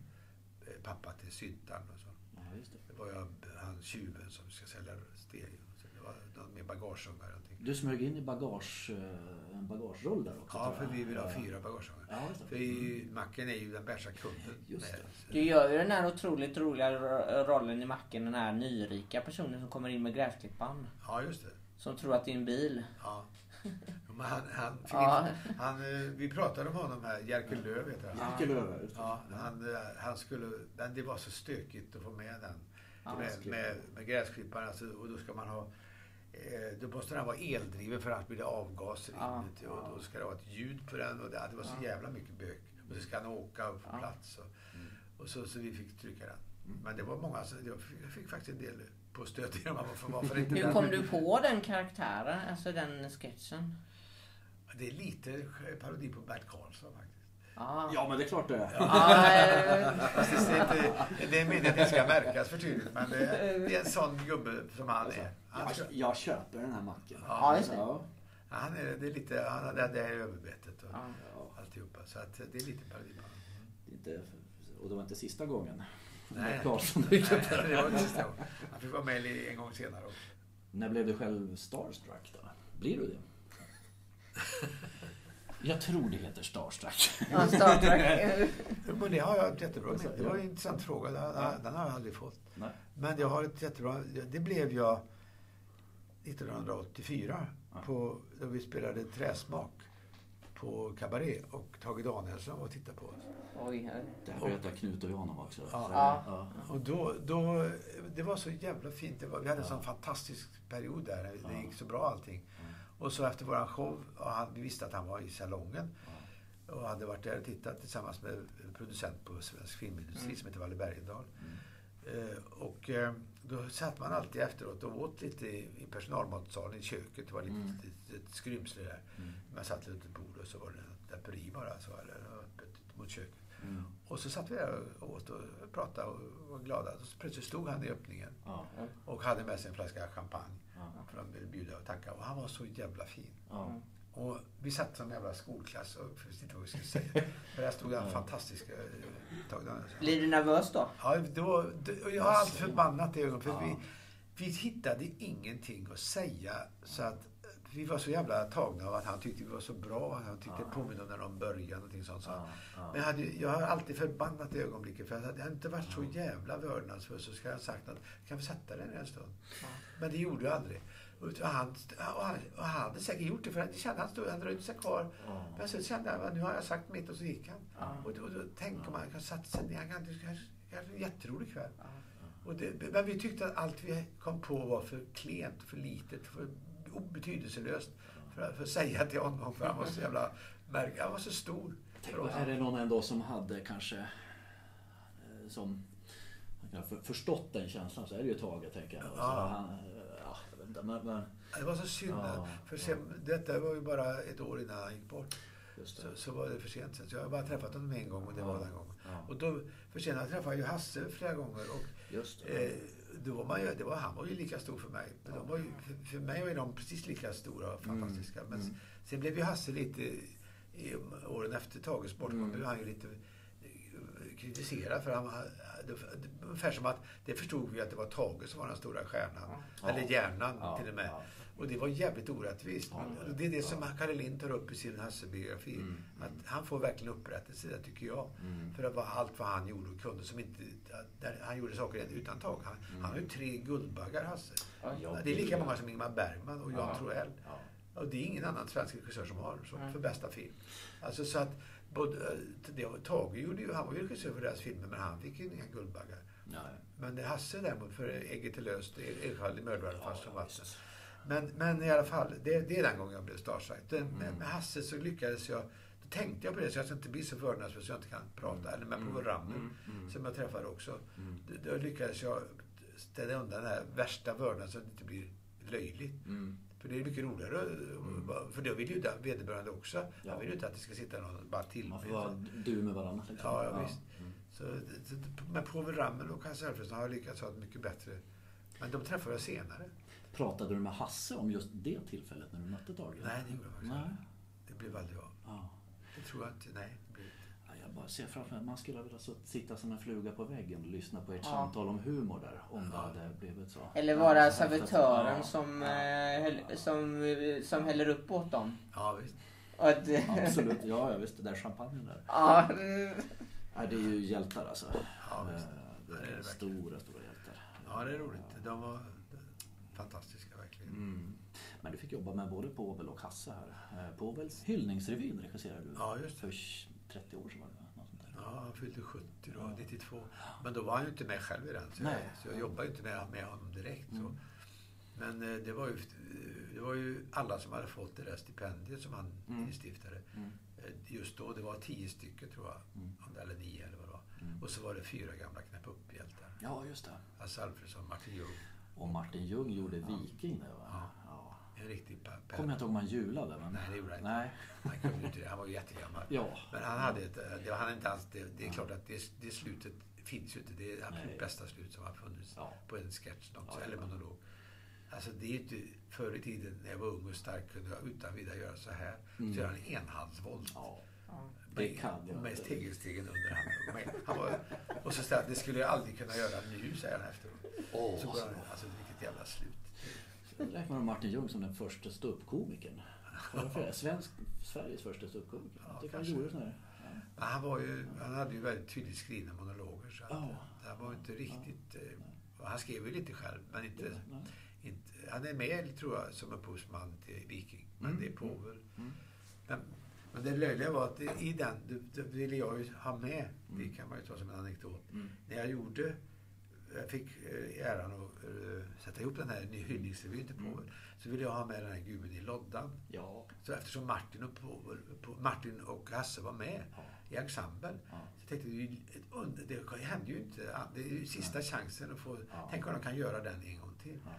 eh, pappa till syntan och så. Ja, just det. Det var jag, han tjuven som ska sälja stereo. Så det var någon med bagageugnar och någonting. Du smög in i bagage, eh, en bagagerull där också? Ja, för vi vill ha fyra bagageugnar. Ja. För i, macken är ju den bärsa kunden. Just det. Du gör ju den här otroligt roliga ro- rollen i macken, den här nyrika personen som kommer in med gräsklipparen. Ja, just det. Som tror att det är en bil. Ja. Men han, han, Ja. han, eh, vi pratade om honom här, Jerker Löv heter han. Jerker det. Ja, han, eh, han skulle, men det var så stökigt att få med den. Ja, med, med, med gräsklipparen. Alltså, och då ska man ha eh, då måste den vara eldriven för annars blir det avgaser Ja, inuti. Och då ska det vara ett ljud på den. Och det, det var så jävla mycket bök. Och så ska han åka och få plats. Och, Mm. och så, så vi fick trycka den. Mm. Men det var många, så jag fick, jag fick faktiskt en del på genom varför, varför inte Hur kom du på den karaktären, alltså den sketchen? Det är lite parodi på Bert Karlsson faktiskt. Ja. Ja, men det är klart det är. Ja, Fast det, är inte, det är meningen att det ska märkas för tydligt. Men det, det är en sån gubbe som han är. Han, Jag, jag köper den här macken. Ja, just det. Ja. han är, det är lite, han, det, det är överbetet och Ja. Ja, alltihopa. Så att det är lite parodi på honom. är och det var inte sista gången. Nej. Nej, dyker upp där. det var inte gången. Han fick vara med en gång senare också. När blev du själv starstruck då? Blir du det? Jag tror det heter starstruck. ja, Star Trek. Jo, Men det har jag ett jättebra minne. Det var en intressant fråga. Den, den har jag aldrig fått. Nej. Men jag har ett jättebra... Det blev jag 1984 Ja. på, då vi spelade Träsmak på Cabaret och Tage Danielsson var och tittade på oss. Oj, här. Det här berättar Knut och jag om också. Ja. Ja. Och då, då, det var så jävla fint. Det var, vi hade en Ja. sån fantastisk period där. Det Ja. gick så bra allting. Och så efter våran show, och han, vi visste att han var i salongen. Och hade varit där och tittat tillsammans med en producent på svensk filmindustri Mm. som heter Valle Bergendahl. Mm. Eh, och eh, då satt man alltid efteråt och åt lite i, personalmatsalen, i köket. Det var lite, Mm. ett, ett skrymsle där. Mm. Man satt runt ett bord och så var det ett draperi bara, så, eller öppet mot köket. Mm. Och så satt vi där och åt och pratade och var glada. Och så plötsligt stod han i öppningen Ja. och hade med sig en flaska champagne. Ja. För de ville bjuda och tacka. Och han var så jävla fin. Ja. Och vi satt som en jävla skolklass och visste inte vad vi skulle säga. För där stod den Ja. fantastiska eh, Danielsson. Blir du nervös då? Ja, då, då, och jag har alltid förbannat det ögonblicket. För Ja. vi, vi hittade ingenting att säga. Så att vi var så jävla tagna av att han tyckte vi var så bra. Han tyckte Ja. det påminner om när de började. Någonting sånt. Så. Ja. Men jag, hade, jag har alltid förbannat det ögonblicket. För hade jag inte varit så jävla vördnadsfull så skulle jag ha sagt att kan vi sätta den en stund? Ja. Men det gjorde jag aldrig. Och han, och han, och han hade säkert gjort det för han kände han stod, han dröjde sig kvar. Ja. Men så kände jag att nu har jag sagt mitt och så gick han. Ja. Och, då- och då tänk om han sätta sig ner. Han kan det kanske en jätterolig kväll. Och det, men vi tyckte att allt vi kom på var för klent, för litet, för betydelselöst. För, för att säga till honom. För han var så jävla märk, Han var så stor. Tänk, är det någon ändå som hade kanske eh, som förstått den känslan så är det ju Tage tänker jag. Ja. han, ja, inte, men, men Det var så synd. Ja, för ja. sen, detta var ju bara ett år innan han gick bort. Så, så var det för sent sen. Så jag har bara träffat honom en gång och det var Ja. den gången. Ja, Och då, för sen träffade jag ju Hasse flera gånger. Och just det. Eh, då var man ju, det var, han var ju lika stor för mig. De var ju, för, för mig var de precis lika stora och fantastiska. Men mm. sen blev ju Hasse lite, i åren efter Tages bortgång, Mm. blev han ju lite eh, kritiserad. För han, ungefär som att det förstod vi att det var Tage som var den stora stjärnan. Ja. Eller hjärnan Ja, till och med. Och det var jävligt orättvist. Men det är det som. Kalle Lind tar upp i sin Hasse-biografi. Mm, Att han får verkligen upprättelse där, tycker jag. Mm. För att allt vad han gjorde och kunde som inte... Han gjorde saker utan tag. Han, Mm. han har ju tre Guldbaggar, Hasse. Det är lika många som Ingmar Bergman och Jan Ja. Troell. Och det är ingen annan svensk regissör som har så, för bästa film. Alltså så att... Både, det, Tage gjorde ju, han var ju regissör för deras filmer men han fick ju inga Guldbaggar. Nej. Men det Hasse däremot för Ägget är löst, i mördaren fast som Ja, vatten. Men, men i alla fall, det, det är den gången jag blev starstruck. Med, Mm. med Hasse så lyckades jag, då tänkte jag på det så jag ska inte bli så vördnadsfull så jag inte kan prata. Eller med Mm. Povel Ramel Mm. Mm. som jag träffade också. Mm. Då, då lyckades jag ställa undan den här värsta vördnaden så att det inte blir löjligt. Mm. För det är mycket roligare. att- För då vill ju vederbörande också. Ja. Han vill ju inte att det ska sitta någon bara till. Man får vara du med varandra. Liksom. Ja, ja, visst. Mm. Så, med Povel Ramel och Hasse Alfredson har lyckats ha ett mycket bättre... Men de träffade jag senare. Pratade du med Hasse om just det tillfället när du mötte Tage? Nej, det gjorde jag faktiskt inte. Det blev aldrig av. Ja. Det tror jag inte. Nej, det blev Jag bara ser framför mig man skulle vilja så- sitta som en fluga på väggen och lyssna på ert Ja. samtal om humor där. Om det Ja. hade blivit så. Eller Ja, vara häftigt. servitören Ja. som, Ja. eh, som, som häller upp åt dem. Ja, visst. Eh, Absolut, ja, ja visst. Det där champagnen där. ja. Ja, det är ju hjältar alltså. Ja, visst. Eh, Det Ja, det är är det stora, stora hjältar. Ja, det är roligt. De var fantastiska verkligen. Mm. Men du fick jobba med både Povel och Hasse här. Eh, Povels hyllningsrevyn regisserade du. Ja, just det. För 30 år sedan var det. Där. Ja, han fyllde 70 då, Ja. 92. Men då var han ju inte med själv i den. Så, jag, så jag jobbade ju inte med, med honom direkt. Mm. Men eh, det var, ju, det var ju alla som hade fått det där stipendiet som han Mm. instiftade. Mm. Eh, Just då, det var tio stycken tror jag. Mm. Eller nio eller vad det var. Mm. Och så var det fyra gamla knäpp upp-hjältar. Ja, just det. Hasse Alfredson, Martin Ljung. Och Martin Ljung gjorde. Viking där va? Ja. En riktig pa- pa- Kommer jag inte ihåg om han julade. Men... Nej, det gjorde han inte. Nej. Han kunde inte det. Han var ju jättegammal. Ja. Men han hade ett, det, var han inte alls, det, det är klart att det, det slutet finns ju inte. Det är det absolut Nej. bästa slut som har funnits Ja. på en sketch någonsin, Ja, eller monolog. Alltså det är ju inte, förr i tiden när jag var ung och stark kunde jag utan vidare göra så här. Mm. Så gör han en enhandsvolt. ja. Det kan jag med tegelstegen under handen. Han var, och så säger han, det skulle jag aldrig kunna göra nu, säger han efteråt. Åh, så går han, alltså vilket jävla slut. Räknar med Martin Ljung som den första ståuppkomikern. Svensk, Sveriges första ståuppkomiker. Ja, han här. Ja. Han, var ju, han hade ju väldigt tydligt skrivna monologer. Så att, Ja. det här var inte riktigt... eh, och Han skrev ju lite själv, men inte, Nej. inte, han är med, tror jag, som upphovsman till Viking. Men Mm. det är Povel. Mm. Men, men det löjliga var att det, i den det, det ville jag ju ha med. Det Mm. kan man ju ta som en anekdot. Mm. När jag gjorde, jag fick eh, äran att eh, sätta ihop den här hyllningsrevyn till Mm. Povel. Så ville jag ha med den här gubben i loddan. Ja. Så eftersom Martin och, Povel, Po- Martin och Hasse var med Ja. i ensemblen. Ja. Så jag tänkte, under, det händer ju inte. Det är ju sista chansen att få... Ja. Tänk om de kan göra den en gång till. Ja.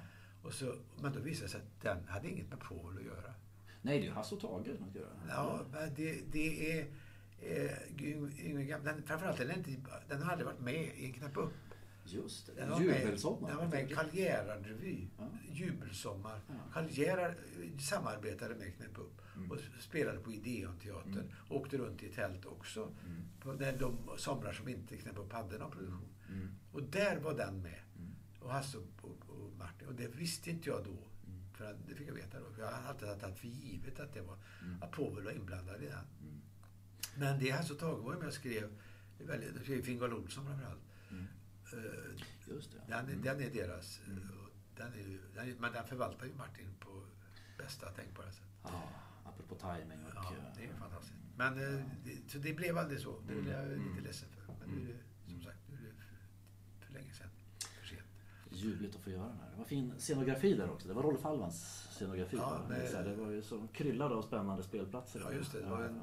Och så, men då visade det sig att den hade inget med Povel att göra. Nej, det är ju Hasse och Tage som ska göra. Ja, men det, det är... Eh, Yngve- Yngve Gam- den, framförallt, den, inte, den har aldrig varit med i en knapp upp. Just det. Den var med, Jubelsommar. den var med i Karl Gerhard-revy. Ja. Jubelsommar. Ja. Gerhard eh, samarbetade med Knäpp upp Mm. och spelade på Ideonteatern. Mm. Åkte runt i tält också. Mm. På de somrar som inte Knäpp upp hade någon produktion. Mm. Och där var den med. Mm. Och Hasse och, och, och Martin. Och det visste inte jag då. Mm. För att, det fick jag veta då. För jag har alltid tagit för givet att, det var, Mm. att Povel var inblandad i den. Mm. Men det Hasse och Tage var med och skrev. Väldigt, skrev Ingvar Olsson framförallt. Mm. Eh, Just det. Den, är- Mm. den är deras. Mm. och Den är, den men den förvaltar ju Martin på bästa tänkbara sätt. Ja, apropå timing och... Ja, eh, det är fantastiskt. Men eh, det, så det blev aldrig så. Det är jag Mm. lite ledsen för. Men nu är det, som Mm. sagt, nu är det för, för länge sedan. För sent. Ljuvligt att få göra den här. Det var fin scenografi där också. Det var Rolf Hallmans scenografi. Ja, Så här, Det var ju så kryllade av spännande spelplatser. Ja, just det. Det var Ja, en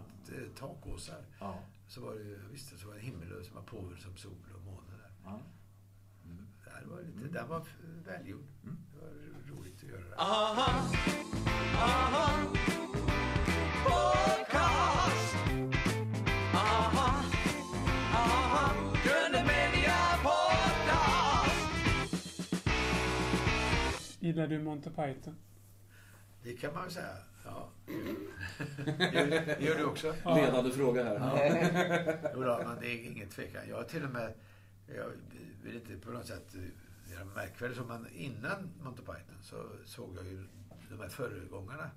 eh, takåsar. Ja. Så var det visst, så var det en himmel som var påvel som sol och måne där. ja. Det var lite, Mm. Den var välgjord. Mm. Det var ro- roligt att göra det. Aha, aha, podcast. Aha, aha, Grönemedia podcast. Gillar du Monty Python? Det kan man väl säga. Ja. gör, gör du också? Ja. Ledande fråga här. Ja. Jo då, men det är ingen tvekan. Jag har till och med, jag vill inte på något sätt göra mig märkvärdig så, men innan Monty Python så såg jag ju de här föregångarna.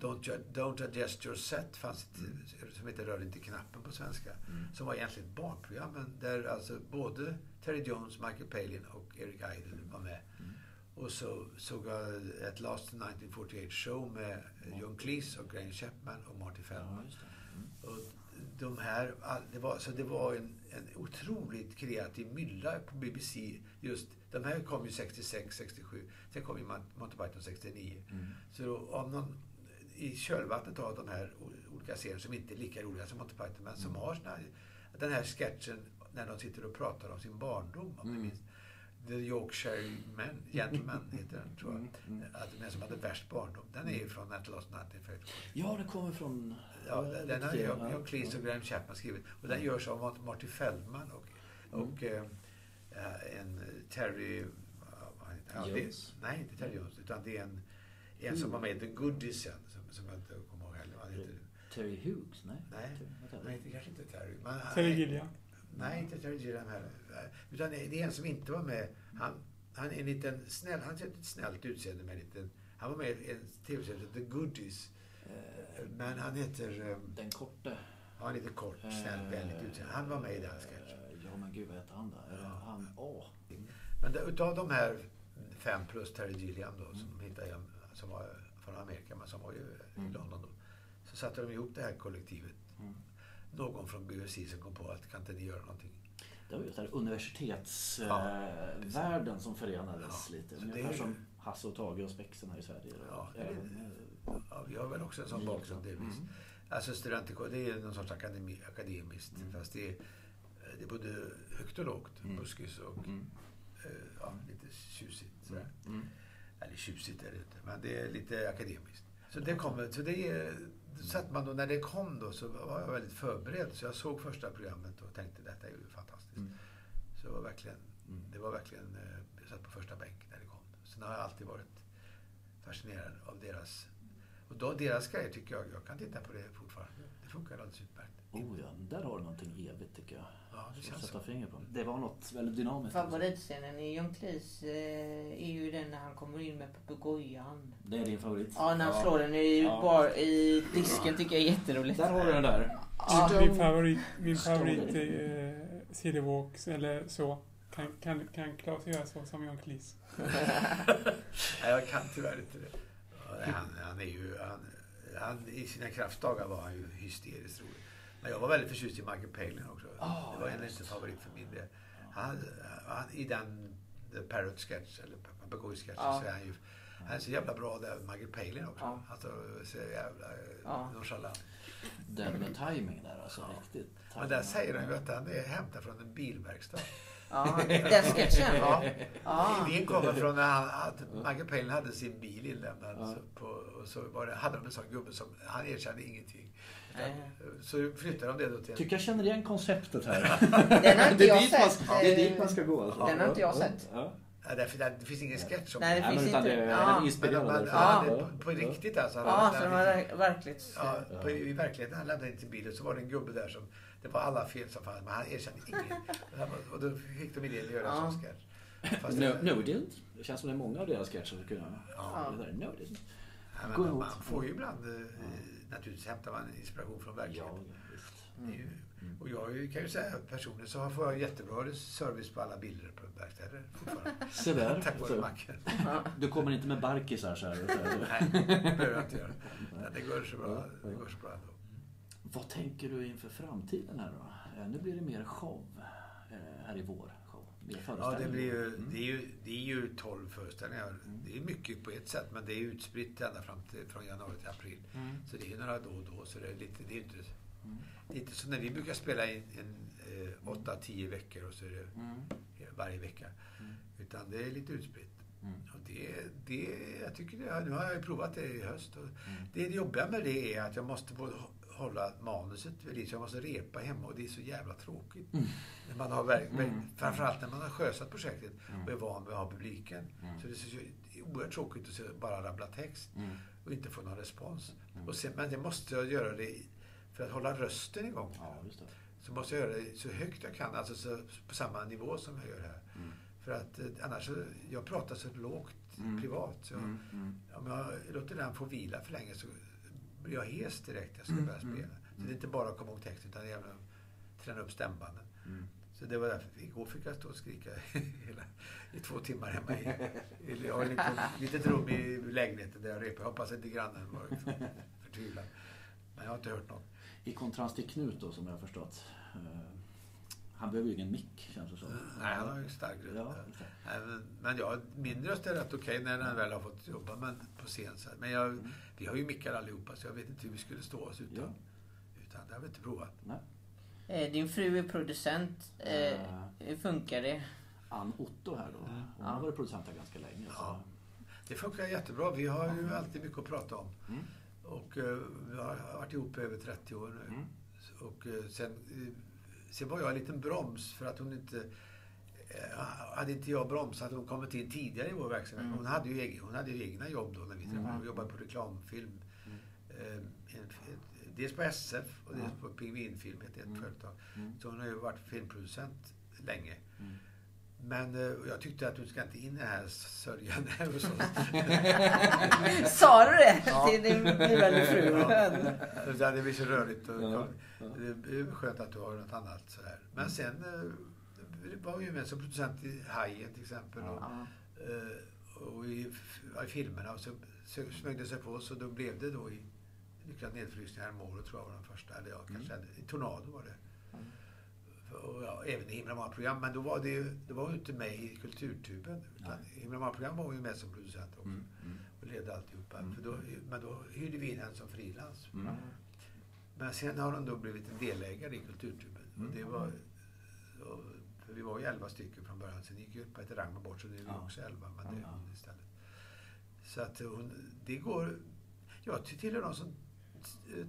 Don't, Don't Adjust Your Set fanns ett, som heter Rör inte knappen på svenska. Mm. Som var egentligen ett barnprogram, men där alltså både Terry Jones, Michael Palin och Eric Idle var med. Mm. Och så såg jag ett Last 1948 show med John Cleese och Graham Chapman och Marty Feldman. Ja. Mm. Och de här, det var, så det var en, en otroligt kreativ mylla på BBC. Just, de här kom ju 66, 67. Sen kom ju Mon- Monty Python 69. Mm. Så om någon, i kölvattnet av de här olika serierna som inte är lika roliga som Monty Python, men som Mm. har såna, den här sketchen när de sitter och pratar om sin barndom, om Mm. minns. The Yorkshire Men, Gentleman heter den, tror jag. Mm, mm. Att den som hade värst barndom. Den är ju från At Lost 1950. Ja, det kommer från... Ja, den, den har lite- John ja. John Cleese och Graham Chapman skrivit. Och den görs av Mart- Marty Feldman och, Mm. och eh, eh, en Terry... ja, vad heter han? Det- Jones? Nej, inte Terry Jones. Utan det är en, en som var med i The Goodies sen. Som, som jag inte kommer ihåg heller. vad heter. Terry Hughes? Nej. Nej. Nej, det? kanske inte Terry. Men, han- Terry Gilliam? Nej, inte Terry Gilliam heller. Utan det är en som inte var med. Han, han är en liten snäll, han har ett snällt utseende med en liten... Han var med i en tv-serie som heter The Goodies. Eh, Men han heter... eh, Den korte. Ja, lite kort, snäll, vänligt utseende. Han var med i den sketchen. Eh, Ja, men gud vad hette han då? Ja. Han... Åh. Men det- utav de här fem plus Terry Gilliam då, som hittade jag, som var från Amerika, men som var ju i Mm. London då. Så satte de ihop det här kollektivet. Mm. Någon från BBC som kom på att kan inte ni göra någonting? Det var just det här Ja, universitetsvärlden som förenades Ja, lite. Ungefär är- som Hasse och Tage och Spexen här i Sverige. Ja, det Ja, vi har väl också en sån bakgrund delvis. Mm. Alltså studentkår, det är någon sorts akademi, akademiskt. Mm. Fast det är, det är både högt och lågt. Mm. Buskis och Mm. eh, ja, lite tjusigt. Sådär. Mm. Eller tjusigt är det inte, men det är lite akademiskt. Så det kommer, så det är, så att man då, när det kom då så var jag väldigt förberedd. Så jag såg första programmet och tänkte detta är ju fantastiskt. Mm. Så det var verkligen, Mm. det var verkligen, eh, jag satt på första bänk när det kom. Sen har jag alltid varit fascinerad av deras, och då deras grejer tycker jag, jag kan titta på det fortfarande. Det funkar alldeles utmärkt. Oh ja, där har du någonting evigt tycker jag. Ja, det känns sätta så. finger på. Det var något väldigt dynamiskt. Favoritscenen i John Cleese eh, är ju den när han kommer in med papegojan. Det är din favorit? Ja, när han slår den i, Ja. bar, i disken tycker jag är jätteroligt. Där har du den där. Ja. Min favorit, min favorit är eh, City Walks eller så. Kan, kan, kan Claes göra så som John Cleese? Nej, jag kan tyvärr inte det. Ja, Han, han är ju, han, han, I sina kraftdagar var han ju hysteriskt rolig. Men jag var väldigt förtjust i Michael Palin också. Ah, det var en ja, liten favorit för min del. Han, han, I den The Parrot Sketch, eller Papagoj-sketchen, Ja. så är han ju han är så jävla bra där, Michael Palin också. Ja. Alltså, så jävla Ja. nonchalant. Den med timing där alltså. Riktigt. Men där säger han ju att han är hämtad från en bilverkstad. Ja, den sketchen. Ja. Ja. Idén kommer från när han, att Michael Palin hade sin bil inlämnad. Ja. Så på, och så var det, hade de en sån gubbe som, han erkände ingenting. Så flyttade de det då till en Tycker jag känner igen konceptet här. Den har inte det, är jag man, sett. det är dit man ska gå. Alltså. Den har inte jag Ja, sett. Ja. Ja, därför, det, det finns ingen sketch om Nej, det finns inte. det är Ja. en Men, men, ja, Ja. det, på riktigt alltså. han Ja, så de har verkligt... Ja, på, I verkligheten, han lämnade in till bilen så var det en gubbe där som, det var alla fel som fanns, men han erkände ingen. Och då fick de idén att göra en Ja. sån sketch. Fast No, det- no didn't. Det känns som det är många av deras sketcher som kunna... Ja. Det där, no didn't. Ja, emot. man får ju ibland, eh, naturligtvis hämtar man inspiration från Ja, verkligheten. Det är ju, och jag kan ju säga personligen så får jag jättebra service på alla bilder på verkstäder fortfarande. Se där. Tack vare macken. du kommer inte med barkisar så här. Nej, det behöver jag inte göra. Det går så bra, det går så bra ändå. Vad tänker du inför framtiden här då? Nu blir det mer show eh, här i vår. Ja, det, blir ju, Mm. det, är ju, det är ju 12 föreställningar. Det är mycket på ett sätt, men det är utspritt ända fram till, från januari till april. Mm. Så det är några då och då. Så det är, lite, det är inte, Mm. det är inte som när vi brukar spela in en, eh, 8-10 veckor och så är det Mm. varje vecka. Mm. Utan det är lite utspritt. Mm. Och det, det, jag tycker det, nu har jag ju provat det i höst. Och Mm. det jobbiga med det är att jag måste få hålla manuset vid liv. Så jag måste repa hemma och det är så jävla tråkigt. Mm. När man har, verk- Mm. Framförallt när man har sjösatt projektet Mm. och är van vid att ha publiken. Mm. Så det är så oerhört tråkigt att bara rabbla text Mm. och inte få någon respons. Sen, men det måste jag göra det för att hålla rösten igång. Ja. Så måste jag göra det så högt jag kan, alltså så, på samma nivå som jag gör här. För att eh, annars jag pratar så lågt privat. Så om jag låter den få vila för länge så blir jag hes direkt när jag ska Mm. börja Mm. spela. Så det är inte bara att komma ihåg texten utan även att träna upp stämbanden. Mm. Så det var därför igår fick jag stå och skrika hela, i två timmar hemma i, i jag har ett litet, rum i lägenheten där jag repar. Jag hoppas inte grannen var förtvivlad. Men jag har inte hört något. I kontrast till Knut då, som jag har förstått. Han behöver ju ingen mick, känns det som. Nej, han har ju en stark röst. Ja, men, ja, min röst är rätt okej när den väl har fått jobba men på scen. Så här. Men jag, Mm. vi har ju mickar allihopa så jag vet inte hur vi skulle stå oss utan. Ja. utan det har vi inte provat. Nej. Eh, Din fru är producent. Eh, Hur funkar det? Ann Otto här då. Hon Ja. har varit producent här ganska länge. Ja. Det funkar jättebra. Vi har ju alltid mycket att prata om. Mm. Och vi har varit ihop i över 30 år nu. Mm. Och sen, sen var jag en liten broms för att hon inte... eh, Hade inte jag bromsat hade hon kommit in tidigare i vår verksamhet. Mm. Hon, hade ju egen, hon hade ju egna jobb då när vi träffades. Mm. Hon jobbade på reklamfilm. Mm. Eh, dels på SF och dels på Pingvinfilm, ett, ett Mm. företag. Mm. Så hon har ju varit filmproducent länge. Mm. Men eh, jag tyckte att du ska inte in i här sörjan här hos oss. Sa du det Ja. till din blivande fru? Ja, det blir så rörigt. Och, Ja, ja. Det är skönt att du har något annat sådär. Men Mm. sen eh, var ju med som producent i Hajen till exempel. Och, eh, och i, i filmerna. Och så smög det sig på oss och då blev det då i Lyckad nedfrysning häromåret tror jag var den första. Eller ja, kanske Mm. i Tornado var det. Mm. Och ja, även i Himla många program. Men då var det ju, det var ju inte med i Kulturtuben. Utan Nej. Himla många program var ju med som producent också. Mm. Mm. Och ledde alltihopa. Mm. För då, men då hyrde vi in henne som frilans. Mm. Men sen har hon då blivit en delägare i Kulturtuben. Mm. Och det var, och, för vi var ju elva stycken från början. Sen gick ju Peter Rangman bort så nu är vi Ja. också elva. Men det är Ja. hon istället. Så att hon, det går... Jag tillhör de som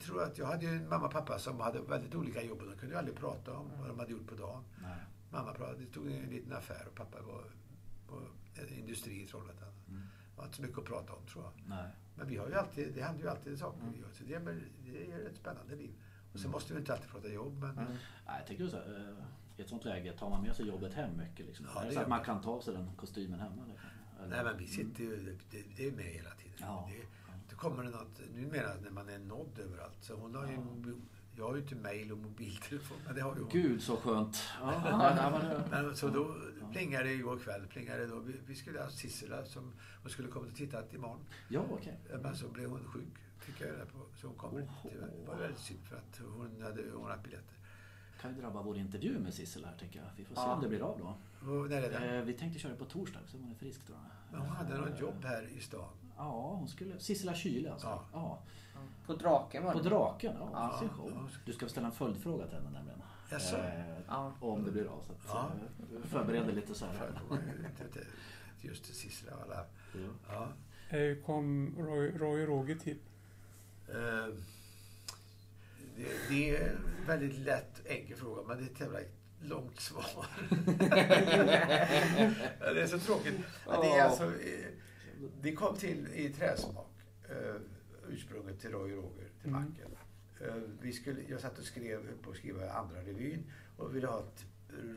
tror att... Jag hade ju en mamma och pappa som hade väldigt olika jobb och de kunde ju aldrig prata om vad de hade gjort på dagen. Nej. Mamma pratade, det tog en liten affär och pappa var på en industri i Trollhättan. Mm. Det var inte så mycket att prata om tror jag. Nej. Men vi har ju alltid, det händer ju alltid saker Mm. vi gör. Så det är, det är ett spännande liv. Och sen Mm. måste vi inte alltid prata jobb, men Mm. Nej, jag tänker så här, eh, i ett sånt läge, tar man med sig jobbet hem mycket? Liksom? Ja, det så att man kan ta sig den kostymen hemma? Liksom? Eller? nej, men vi sitter ju, det, det är med hela tiden. Ja. Det kommer det något, numera när man är nådd överallt. Så hon har ju Ja. Jag har ju inte mail och mobiltelefon, men det har ju hon. Gud så skönt. Det- Men så då plingade det igår kväll. Plingade det då. Vi, vi skulle ha Sissela som hon skulle komma och titta imorgon. ja okej. Men så blev hon sjuk, fick jag reda på. Så hon kommer inte. tyvärr. Det var väldigt synd för att hon hade ordnat biljetter. kan ju drabba vår intervju med Sissel här tycker jag. Vi får se Ja. om det blir av då. Och är det? Eh, vi tänkte köra på torsdag så hon är frisk tror jag. Men hon hade något jobb här i stan. Ja, hon skulle... Sissela Kyle alltså. Ja. Ja. På Draken var På det. Draken, ja. Ja. sin show. Du ska ställa en följdfråga till henne nämligen. Jaså? Eh, Ja. om det blir av. Så att, Ja. eh, förbered dig lite så här. Just det, Sissela och alla. Ja. Ja. Eh, kom Roy, Roy och Roger till? Eh, Det, det är en väldigt lätt enkel fråga, men det är ett jävla långt svar. Det är så tråkigt. Ja, Det, är alltså, eh, det kom till i träsmak, eh, ursprunget till Roy Roger, till Mm. Macken. Eh, Vi skulle, jag satt och skrev på att skriva andra revyn och ville ha ett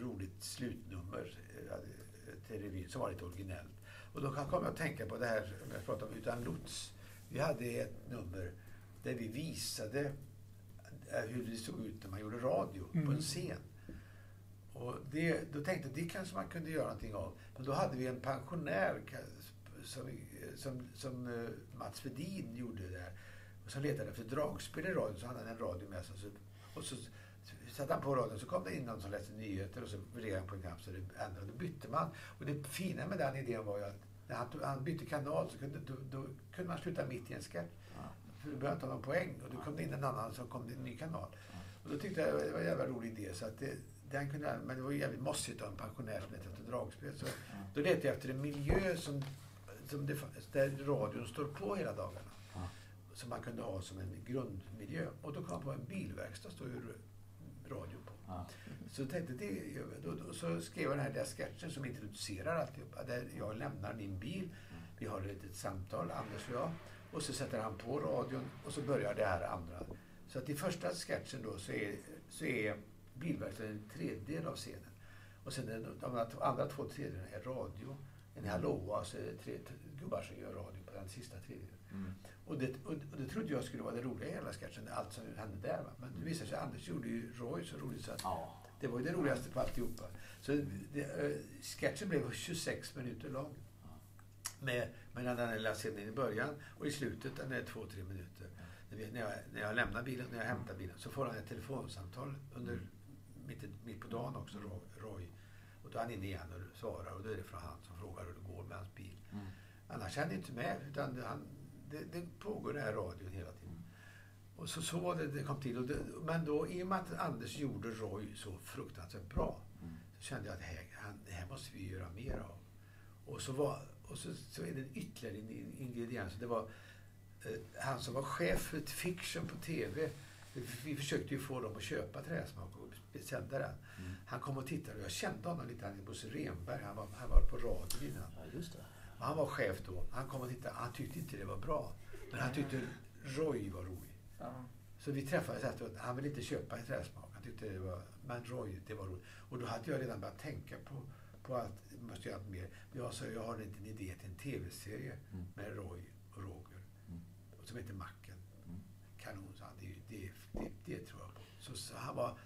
roligt slutnummer eh, till revyn som var lite originellt. Och då kom jag att tänka på det här som jag pratade om utan lots. Vi hade ett nummer där vi visade eh, hur det såg ut när man gjorde radio på Mm. en scen. Och det, då tänkte jag det kanske man kunde göra någonting av. Men då hade vi en pensionär som, som, som eh, Mats Vedin gjorde där. Och som letade efter dragspel i radion så hade han en radio med sig. Så, och så satte han på radion så kom det in någon som läste nyheter och så vred han på en knapp så det ändrade. Då bytte man. Och det fina med den idén var ju att när han, tog- han bytte kanal så kunde, då, då kunde man sluta mitt i en sketch. För du behövde inte ha någon poäng. Och då kom det in en annan som kom det en ny kanal. Och då tyckte jag det var en jävla rolig idé. Så att det, den kunde, men det var ju jävligt mossigt ha en pensionär som letade efter dragspel. Så då letade jag efter en miljö som, som det, där radion står på hela dagarna. Ja. Som man kunde ha som en grundmiljö. Och då kom jag på en bilverkstad står ju radion på. Ja. Så tänkte, det, då, då, så skrev jag den här där sketchen som introducerar alltihopa. Där jag lämnar min bil. Vi har ett litet samtal, Anders och jag. Och så sätter han på radion och så börjar det här andra. Så att i första sketchen då så är, så är bilverkstaden en tredjedel av scenen. Och sen de andra- andra två tredjedelarna är radio. En hallåa och så är det tre gubbar som gör radio på den sista tredjedelen. Mm. Och det, och, och det trodde jag skulle vara det roliga i hela sketchen, allt som hände där. Va? Men det visade sig att Anders gjorde ju Roy så roligt så att Ja. det var ju det roligaste på alltihopa. Så det, eh, sketchen blev 26 minuter lång. Med, mellan den lilla scenen i början och i slutet, den är två, tre minuter. När, jag, när jag lämnar bilen, när jag hämtar bilen, så får han ett telefonsamtal under, mitt, i- mitt på dagen också, Roy. Och då är han inne igen och svarar och då är det från han som frågar hur det går med hans bil. Mm. Annars är han inte med, utan det, han, det, det pågår den här radion hela tiden. Och så, så var det det kom till. Och det, men då, i och med att Anders gjorde Roy så fruktansvärt bra, Mm. så kände jag att det här, han, det här måste vi göra mer av. Och så, var, och så, så är det en ytterligare in- ingrediens. Det var eh, han som var chef för fiction på TV. Vi försökte ju få dem att köpa Träsmak och sända den. Mm. Han kom och tittade och jag kände honom lite. Han är Bosse Renberg. Han var, han var på radio innan. ja, just det. Han var chef då. Han kom och tittade. Han tyckte inte det var bra. Men han tyckte Roy var rolig. Ja. Så vi träffades efteråt. Han ville inte köpa ett träsmak. Han tyckte det var... Men Roy, det var roligt. Och då hade jag redan börjat tänka på, på att jag måste göra mer. Jag sa, jag har en liten idé till en tv-serie Mm. med Roy och Roger. Mm. Som heter Macken. Mm. Kanon. Det, det, det, tror jag på. Så, så han var,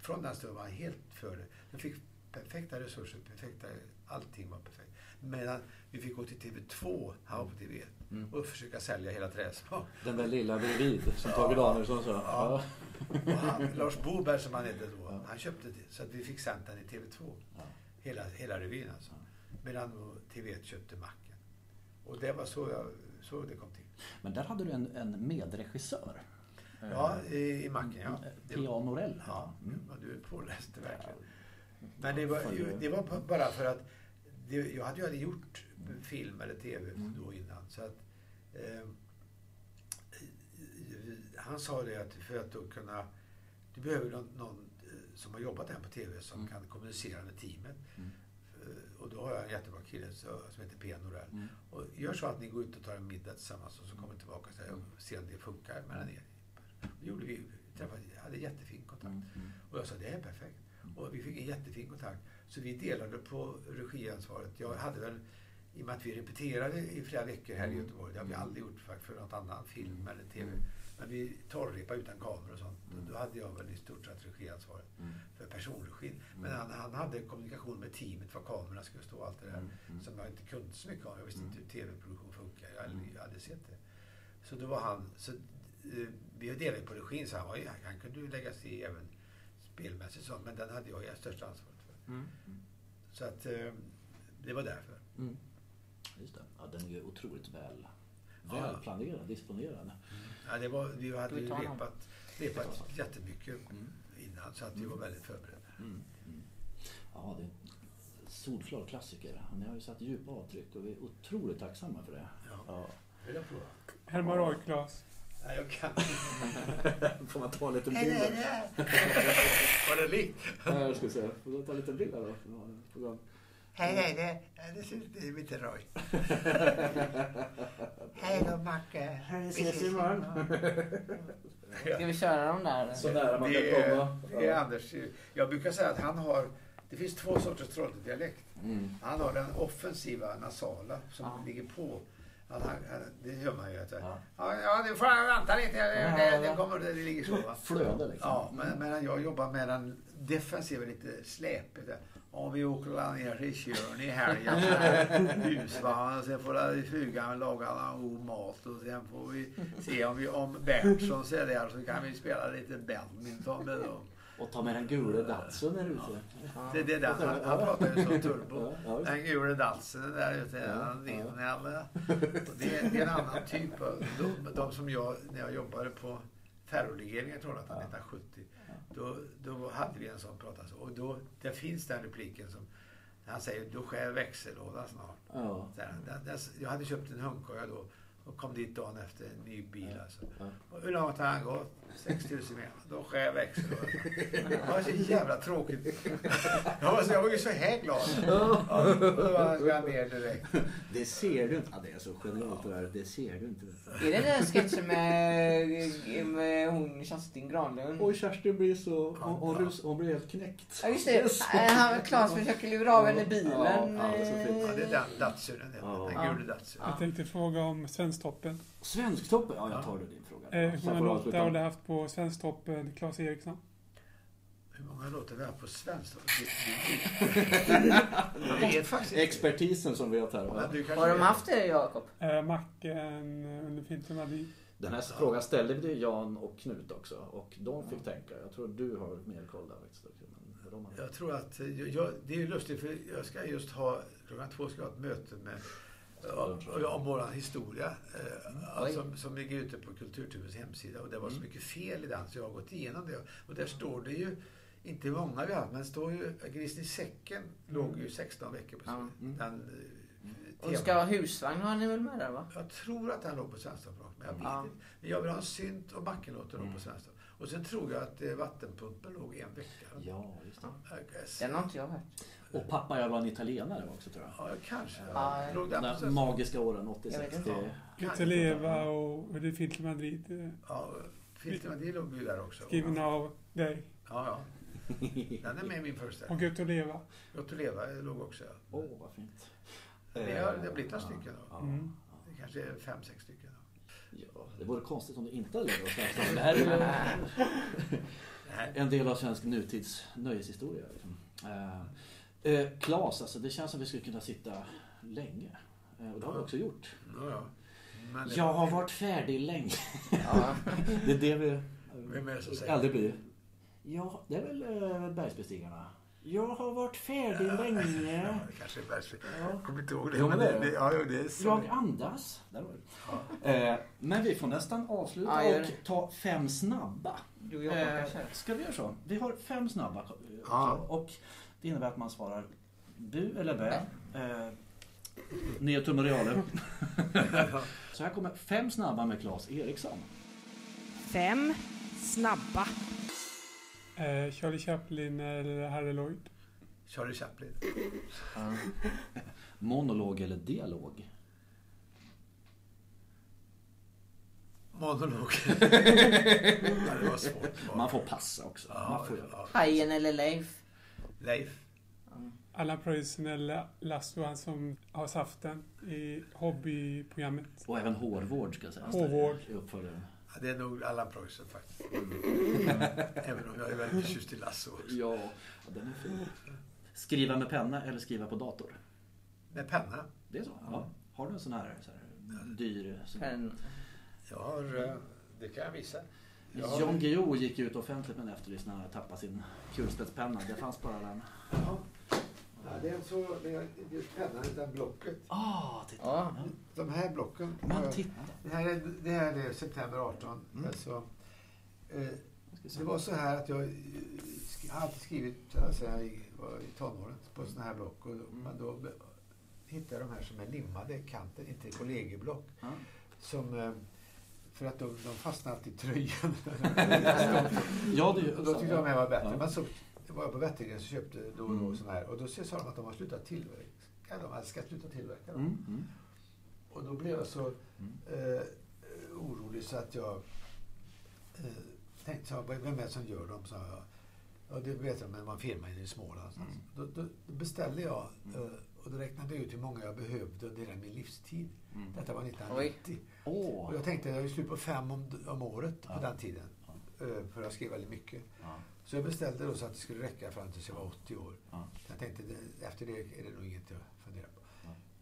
från den stunden var han helt för det. De fick perfekta resurser, perfekta, allting var perfekt. Medan vi fick gå till TV2, han var på TV1, Mm. och försöka sälja hela Träsmak. Den där lilla bredvid som. Tage Danielsson sa. Ja. Ja. Han, Lars Boberg som han hette då, Ja. han köpte det. Så att vi fick sänt den i TV2. Ja. Hela, hela revyn alltså. Medan då TV1 köpte Macken. Och det var så, jag, så det kom till. Men där hade du en, en medregissör. Ja, i, i Macken ja. Var- P.A. Norell. Ja, Mm. vad du påläste verkligen. Men det var, det var bara för att det, jag hade ju aldrig gjort film eller TV Mm. då innan. Så att, eh, han sa det att för att då kunna... Du behöver någon, någon eh, som har jobbat här på TV som Mm. kan kommunicera med teamet. Mm. Eh, Och då har jag en jättebra kille som heter P. Norell. Mm. Och gör så att ni går ut och tar en middag tillsammans och så kommer tillbaka och ser om det funkar mellan er. Det gjorde vi. Träffade, hade jättefin kontakt. Mm. Mm. Och jag sa, det är perfekt. Och vi fick en jättefin kontakt. Så vi delade på regiansvaret. Jag hade väl, i och med att vi repeterade i flera veckor här i Mm. Göteborg, det har vi aldrig gjort för, för något annan film eller TV. Mm. Men vi torrrepade utan kameror och sånt. Mm. Då hade jag väl i stort sett regiansvaret Mm. för personregin. Men han, han hade kommunikation med teamet, var kamerorna skulle stå och allt det där. Mm. Mm. Som jag inte kunde så mycket om. Jag visste Mm. inte hur tv-produktion funkar. Jag hade, Mm. jag hade sett det. Så då var han... Så, vi delade på regin så han, var, ju- han kunde ju lägga sig i även spelmässigt så, men den hade jag ju största ansvaret för. Mm. Så att eh, det var därför. Mm. Just det. Ja, den är ju otroligt väl, Ja. väl planerad, disponerad. Ja, det var, vi hade ju repat, repat jättemycket Mm. innan så att vi var väldigt förberedda. Mm. Mm. Ja, det är en solklar klassiker. Ni har ju satt djupa avtryck och vi är otroligt tacksamma för det. Ja. Ja. Hemorrojd, Claes. Nej, jag kan Får man ta en liten Nej, bild? nej, nej. Var det likt? Ja, jag ska säga. Får du ta en liten bild här då? Hej, hej, det, det, är lite Roy. Hej då, Macke. Vi ses imorgon. Ska vi köra dem där? Så nära man kan är, komma. det är Anders. Jag brukar säga att han har... Det finns två sorters Trollhättedialekt. Mm. Han har den offensiva nasala som Ja. ligger på. Han, det hör man ju. Att, Ja. ja. Ja, nu får jag vänta lite. Det, det, det, kommer, det ligger så. Va? Flöde liksom. Ja, men, men jag jobbar med den defensiva, lite släpigt. Om vi åker ner till Tjörn i helgen, husvagn, sen får la- frugan laga god mat och sen får vi se om, vi, om Berntsson är där så kan vi spela lite badminton med dem. Och ta med den gula datsun där ute. Ja. Det, det är den, han, han pratar ju som turbo. Den gula datsen där ute, han vinner Det, är- det är en annan typ av, de, de som jag, när jag jobbade på terrorlegeringen i Trollhättan Ja. 1970, då, då hade vi en sån prat alltså. Och då, där finns den repliken som, han säger, då skär växellådan snart. Ja. Så där, där, jag hade köpt en hundkoja då och kom dit dagen efter en ny bil alltså. Ja. Och hur långt har han gått? 6000 meter. Då skär växellådan. Det var så jävla tråkigt. Jag var, så, jag var ju så här glad. Ja, då var han ner direkt. Det ser du inte. Ja, det är så genialt det där. Det ser du inte. Är det den sketchen med, med hon Kerstin Granlund? Och Kerstin blir så... Hon, hon, rus, hon blir helt knäckt. Ja just det. Yes. Han, Claes försöker lura av henne bilen. Ja, ja, det är den Datsunen. Den gula Datsunen. Ja. Jag tänkte fråga om Svensktoppen. Svensktoppen? Ja, jag tar det din fråga. Eh, hur många låtar har du haft på Svensktoppen, Claes Eriksson? Hur många låtar vi har på svenska? Jag vet faktiskt inte. Expertisen som vet här. kanske Har de vet. haft det Jakob? Eh, Macken eh, under Filter Madrid. Den här frågan ställde vi till Jan och Knut också. Och de fick tänka. Jag tror du har mer koll där faktiskt. Men de har... Jag tror att, eh, jag, det är ju lustigt för jag ska just ha, klockan två ska jag ha ett möte med om, om vår historia alltså, som, som ligger ute på Kulturturbens hemsida. Och det var så Mm. mycket fel i den så jag har gått igenom det. Och där står det ju, inte hur många vi har men det står ju Grisen i säcken låg ju 16 veckor på Ja. mm. den eh, Och ska husvagn har ni väl med där va? Jag tror att den låg på Svensktopp men jag vet Ja. inte. Men jag vill ha en synt och Backenlåten låg Mm. på Svensktopp. Och sen tror jag att eh, Vattenpumpen låg en vecka. Ja, just det. Den har inte jag hört. Och pappa jag var en italienare också tror jag. Ja, kanske. Ja, De där magiska åren Jag 86 vet till... inte. Kan Inte inte leva och under Filter Madrid. eh, Ja, Filterna, det låg ju där också. Skriven av dig. Ja, ja. Den är med i min Och föreställning. Gött att leva. Att leva låg också. Ja. Åh, vad fint. Det har- det har blivit några stycken då. Mm. Det kanske är fem, sex stycken. ja, det vore konstigt om det inte hade legat någonstans. Det här är en del av svensk nutids nöjeshistoria. Liksom. Eh, eh, Klas, alltså det känns som vi skulle kunna sitta länge. Eh, och det har vi också gjort. Ja, ja. Men det- Jag har varit färdig länge. Ja. Det är det vi Vem är det som säger aldrig blir. Ja, det är väl äh, bergsbestigarna. Jag har varit färdig Ja, länge. det kanske är. Ja. Jag kommer inte ihåg det. Jo, men det, det ja, jo, det är så. Jag andas. Där var det. Eh, men vi får nästan avsluta Ja, gör och ta fem snabba. Du och jag Eh, ska vi göra så? Vi har fem snabba. eh, Ja. Och det innebär att man svarar bu eller bä. Eh, ner tum och reale. Så här kommer fem snabba med Claes Eriksson. Fem snabba. Eh, Charlie Chaplin eller Harry Lloyd. Charlie Chaplin. Monolog eller dialog? Monolog. det var svårt. Man får passa också. Ja, göra. ja. Hajen eller Leif? Leif. Allan Preussen Lasso, han som har saften i hobbyprogrammet. Och även hårvård ska sägas. Hårvård. I uppföljaren. Ja, det är nog Allan Preussen faktiskt. Mm. Även om jag är väldigt förtjust i Lasse också. Ja, den är fin. Skriva med penna eller skriva på dator? Med penna. Det är så? Ja. Har du en sån här, så här dyr... Sån här. Pen. Jag har, eh, det kan jag visa. Har- Jan Guillou gick ut offentligt med en efterlyst när han hade tappat sin kulspetspenna. Det fanns bara den. Ja. Ja, det är en så, det är just pennan utan blocket. Ah, titta! Ja. Ja. De här blocken. Men titta! Det här är, det här är september 18. Mm. Alltså, eh, det var så här att jag eh, har alltid skrivit alltså, jag i, var i tonåren på sådana här block. Och, Men då be- hittade jag de här som är limmade i kanten, inte kollegieblock. Ja. Som, eh, för att de, de fastnar alltid i tröjan. Ja, det och då tyckte jag de här var bättre. Ja. Men så var jag på Wettergren så köpte då och då Mm. sådana här. Och då sa de att de har slutat tillverka. De hade ska sluta tillverka dem. Mm, mm. Och då blev jag så Mm. eh, orolig så att jag eh, tänkte, så, vem är det som gör dem? sa jag. Och det vet jag, men en firma i Småland. någonstans. Då, då, då beställde jag Mm. eh, och då räknade jag ut hur många jag behövde under hela min livstid. Mm. Detta var 1990. Åh! Och jag tänkte att jag är slut på fem om, om året Ja. på den tiden. Eh, För jag skrev väldigt mycket. Ja. Så jag beställde då så att det skulle räcka fram tills jag var 80 år. Ja. Jag tänkte efter det är det nog inget att fundera på. Ja.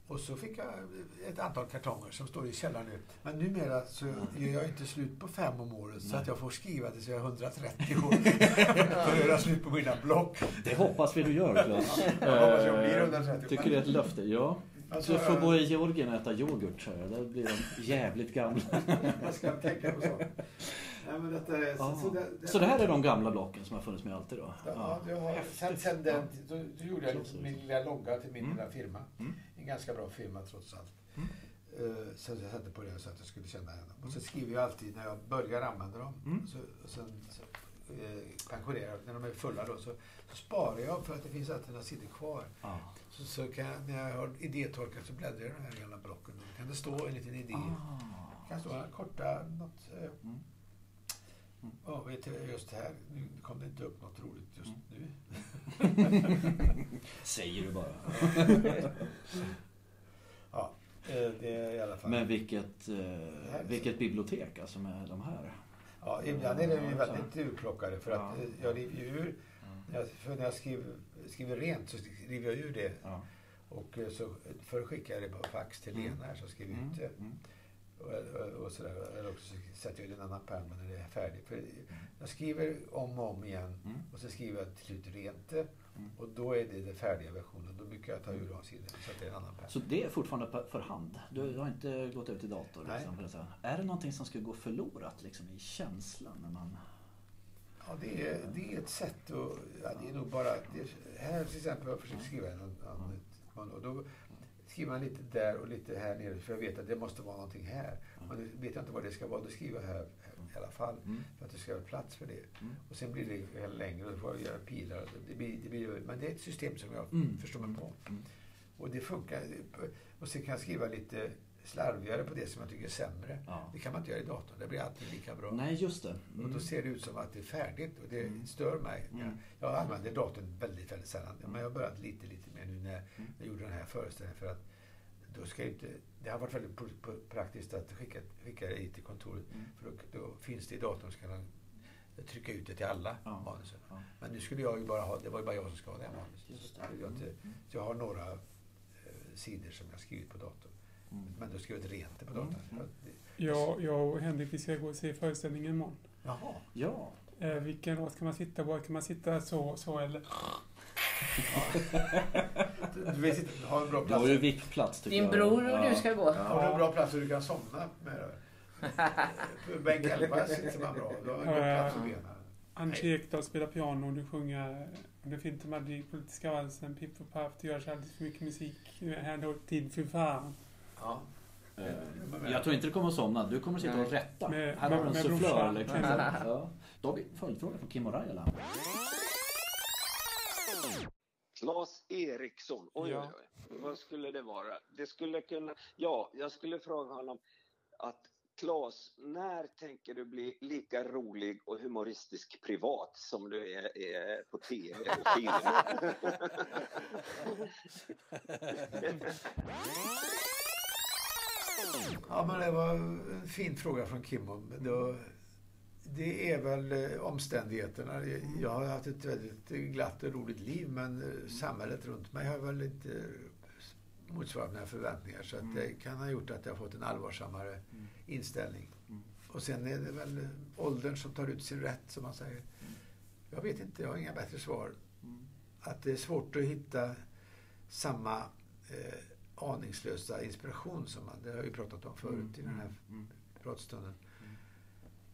Och så fick jag ett antal kartonger som står i källaren nu. Men numera så gör jag inte slut på fem om året så att jag får skriva tills jag är 130 år. För att göra slut på mina block. Det hoppas vi du gör, Claes. Jag hoppas jag blir Eh, 130. Tycker det är ett löfte? Ja. Alltså, Du får bo i Georgien och äta yoghurt, Där blir de jävligt gamla. Jag ska tänka på sånt. Men detta är, Ja. så, det, Så det här är de gamla blocken som har funnits med alltid då? Ja, jag har, sen, sen den, då, då gjorde jag Klokt. min lilla logga till min Mm. lilla firma. Mm. En ganska bra firma trots allt. Mm. Eh, så jag satte på det så att jag skulle känna dem. Och så skriver jag alltid när jag börjar använda dem. Mm. Så, och sen så, eh, pensionerar jag, när de är fulla då, så, så sparar jag för att det finns alltid några sidor kvar. Ja. Så, så kan jag, när jag har idétorkat så bläddrar jag i de här gamla blocken. Då kan det stå en liten idé. Ah. Det kan stå en korta, något. Eh, Mm. Mm. Ja, vet du, just här. Nu kom det inte upp något roligt just Mm. nu. Säger du bara. Ja, eh, det är i alla fall. Men vilket, eh, vilket bibliotek alltså med de här. ja, ibland är de ju väldigt urplockade för att Ja. eh, jag river ju ur. När jag, för när jag skriver, skriver rent så river jag ur det. Ja. Och så förr skickade jag det på fax till Lena här så skriver jag Mm. ut det. Mm. Och, och, sådär. Eller också så sätter jag i en annan pärm när det är färdigt. För jag skriver om och om igen Mm. och så skriver jag till slut rent. Mm. Och då är det den färdiga versionen. Då brukar jag ta ur de sidorna och sätta i en annan pärm. Så det är fortfarande för hand? Du har inte gått ut i dator? Liksom. Är det någonting som skulle gå förlorat liksom, i känslan? När man... Ja, det är, det är ett sätt att... Ja, det är nog bara... Det, här till exempel har jag försökt skriva en, en, och då skriver man lite där och lite här nere för jag vet att det måste vara någonting här. Men det vet jag inte vad det ska vara. Då skriver jag här, här i alla fall Mm. för att det ska vara plats för det. Mm. Och sen blir det längre och då får jag göra pilar. Det blir, det blir, men det är ett system som jag Mm. förstår mig på. Mm. Och det funkar. Och sen kan jag skriva lite slarvigare på det som jag tycker är sämre. Ja. Det kan man inte göra i datorn. Det blir alltid lika bra. Nej, just det. Och Mm. då ser det ut som att det är färdigt och det Mm. stör mig. Mm. Jag använder datorn väldigt, väldigt sällan. Men jag har börjat lite, lite mer nu när Mm. jag gjorde den här föreställningen. För att då ska jag inte, det har varit väldigt pr- pr- praktiskt att skicka, skicka det hit till kontoret. Mm. För då, då finns det i datorn så kan man trycka ut det till alla Ja. manusen. Ja. Men nu skulle jag ju bara ha, det var ju bara jag som ska ha det här manuset. Jag, inte, Mm. jag har några eh, sidor som jag skrivit på datorn. Mm. Men då skriver jag rent det på Mm. datorn. Mm. Att det- Jag, och Henrik vi ska gå och se föreställningen imorgon. Jaha. Ja. Eh, vilken rad ska man sitta på? Kan man sitta så, så eller? Du vet inte, ha en bra Du plats. har ju viktplats Din jag. bror och Ja. du ska gå. Har du en bra plats så du kan somna med det? Bänk 11 sitter man bra. Du har en god plats för benen. Anders Ekdahl spelar piano och du sjunger under Finter Madrid, Politiska valsen, Piff och Paff. Det görs alldeles för mycket musik. Här då tid för fan. Ja. Eh, Jag tror inte du kommer att somna. Du kommer att sitta och rätta. Med- Här har du en sufflör. Liksom. Ja. Då har vi följdfråga från Kim och Rajala. Claes Eriksson, oj Ja. oj oj. Vad skulle det vara? Det skulle kunna, ja, jag skulle fråga honom att Claes, när tänker du bli lika rolig och humoristisk privat som du är, är på tv och film? Ja, men det var en fin fråga från Kimmo. Det, det är väl eh, omständigheterna. Jag har haft ett väldigt glatt och roligt liv men eh, samhället runt mig har väl inte motsvarat mina förväntningar. Så att det kan ha gjort att jag har fått en allvarsammare inställning. Och sen är det väl eh, åldern som tar ut sin rätt, som man säger. Jag vet inte, jag har inga bättre svar. Att det är svårt att hitta samma eh, aningslösa inspiration som man, det har vi pratat om förut i den här pratstunden.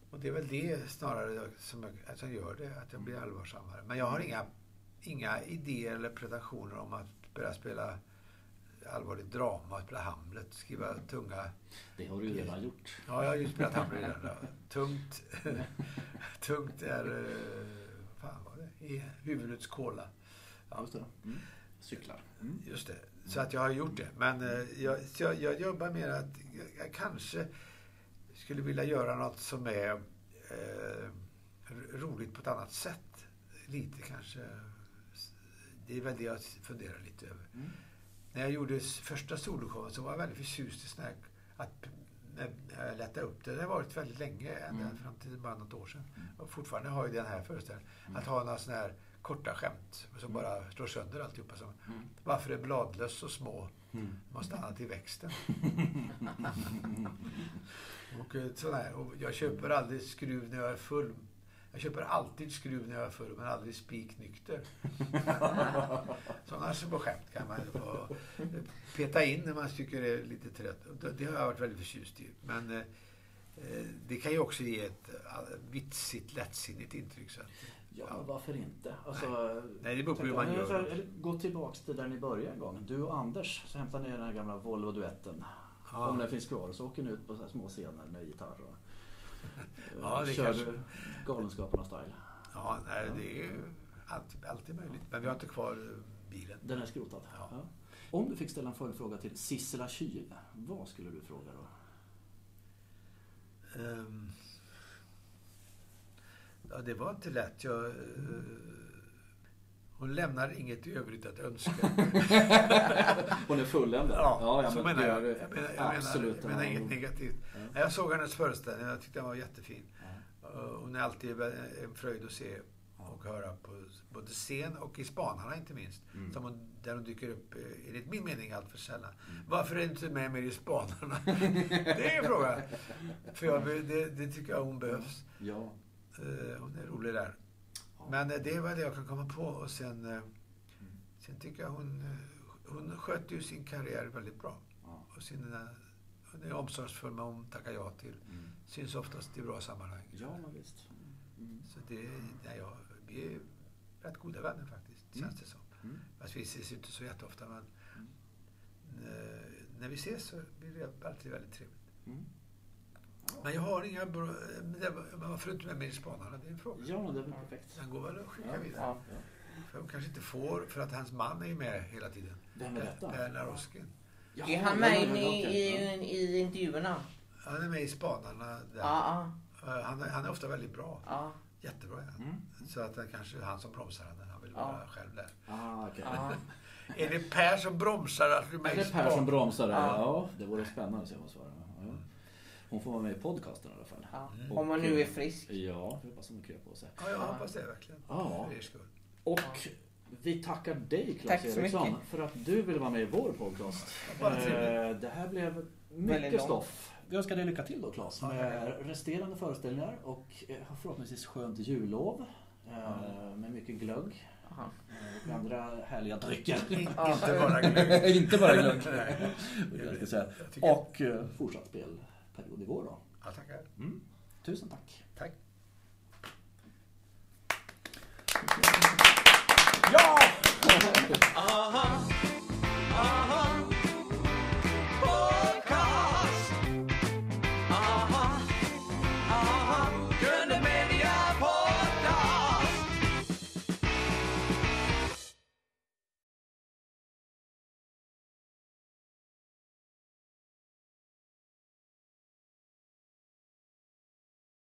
Och det är väl det snarare som, jag, som gör det, att jag blir allvarsammare. Men jag har inga, inga idéer eller pretensioner om att börja spela allvarligt drama, spela Hamlet, skriva tunga... Det har du ju redan gjort. Ja, jag har ju spelat Hamlet redan. Tungt, tungt är... eh, fan var det? I huvudets kola. Ja, Just det. Mm. Cyklar. Mm. Just det. Så att jag har gjort det. Men eh, jag, jag, jag jobbar med att jag, jag kanske skulle vilja göra något som är eh, roligt på ett annat sätt. Lite kanske. Det är väl det jag funderar lite över. Mm. När jag gjorde första soloshowen så var jag väldigt förtjust i sån här, att lättade upp det. Det har varit väldigt länge, ända Mm. fram till bara något år sedan. Och fortfarande har jag den här föreställningen. Att ha några såna här korta skämt som bara slår sönder alltihopa. Som, Varför är bladlöss så små? Måste annat i växten. och, eh, sån här, och jag köper aldrig skruv när jag är full. Jag köper alltid skruv när jag är full, men aldrig spiknykter. Sådana små skämt kan man få peta in när man tycker det är lite trött. Det- har jag varit väldigt förtjust i. Men eh, eh, det kan ju också ge ett eh, vitsigt, lättsinnigt intryck. Så att, Ja, varför inte? Alltså, Nej, det beror på hur man gör. eller Gå tillbaks till där ni började en gång. Du och Anders, så hämtar ni den här gamla Volvo-duetten. Ja. Om den finns kvar. Så åker ni ut på här små scener med gitarr och Ja, det kör kanske- Galenskaparna-style. Ja, nej, det är alltid, alltid möjligt. Men vi har inte kvar eh, bilen. Den är skrotad. Ja. Ja. Om du fick ställa en följdfråga till Sissela Kyle, vad skulle du fråga då? Ehm, ja, det var inte lätt. Jag, eh, hon lämnar inget i övrigt att önska. Hon är fulländad? Ja, så men menar jag. Jag menar, jag absolut. menar, jag menar Ja. inget negativt. Ja. Jag såg hennes föreställning, jag tyckte den var jättefin. Ja. Och Hon är alltid en fröjd att se och höra på både scen och i Spanarna inte minst. Mm. Som hon, där hon dyker upp, eh, enligt min mening, allt för sällan. Varför är du inte med mer i Spanarna? det är en fråga. För jag, det, det tycker jag hon behövs. Ja. Eh, Hon är rolig där. Men eh, det var det jag kan komma på. Och sen, eh, sen tycker jag hon, eh, hon sköter ju sin karriär väldigt bra. Och sin, eh, hon är omsorgsfull vad hon tackar ja till. Mm. Syns oftast i bra sammanhang. Ja, men visst. Mm. Så det, nej, ja, vi är rätt goda vänner faktiskt, Mm. känns det som. Mm. Fast vi ses inte så jätteofta, men eh, när vi ses så blir det alltid väldigt trevligt. Men jag har inga bra... Varför inte med mig i Spanarna? Det är en fråga. Ja, det är väl perfekt. Den går väl att skicka Ja, vidare. Ja. För hon kanske inte får, för att hans man är med hela tiden. Vem är detta? Per Naroskin. Jaha, Är han ja, med ja, ja, i, i, i intervjuerna? Han är med i Spanarna där. Ja, Eh, Han, är, han är ofta väldigt bra. ja. Jättebra är han. Mm. Så att det kanske är han som bromsar henne. Han vill Ja. vara själv där. Ah, ja. Är det Per som bromsar att du är med Är det Per som bromsar? Ja. Ja, det vore spännande att se vad svarar. Hon får vara med i podcasten i alla fall. ja. Mm. Om man nu är frisk. Ja, vi hoppas hon kryar på sig. Ja, jag hoppas det verkligen. Ja. Och vi tackar dig Claes Eriksson mycket. för att du ville vara med i vår podcast. Eh, Det här blev mycket stoff. Vi önskar dig lycka till då Claes med resterande föreställningar och eh, förhoppningsvis skönt jullov. eh, Med mycket glögg Aha. eh, och andra härliga drycker. In- Inte bara glögg. Inte bara glögg. Och eh, fortsatt period i vår då. Ja, tackar. Mm. Tusen tack. Tack. Ja! Aha! Aha!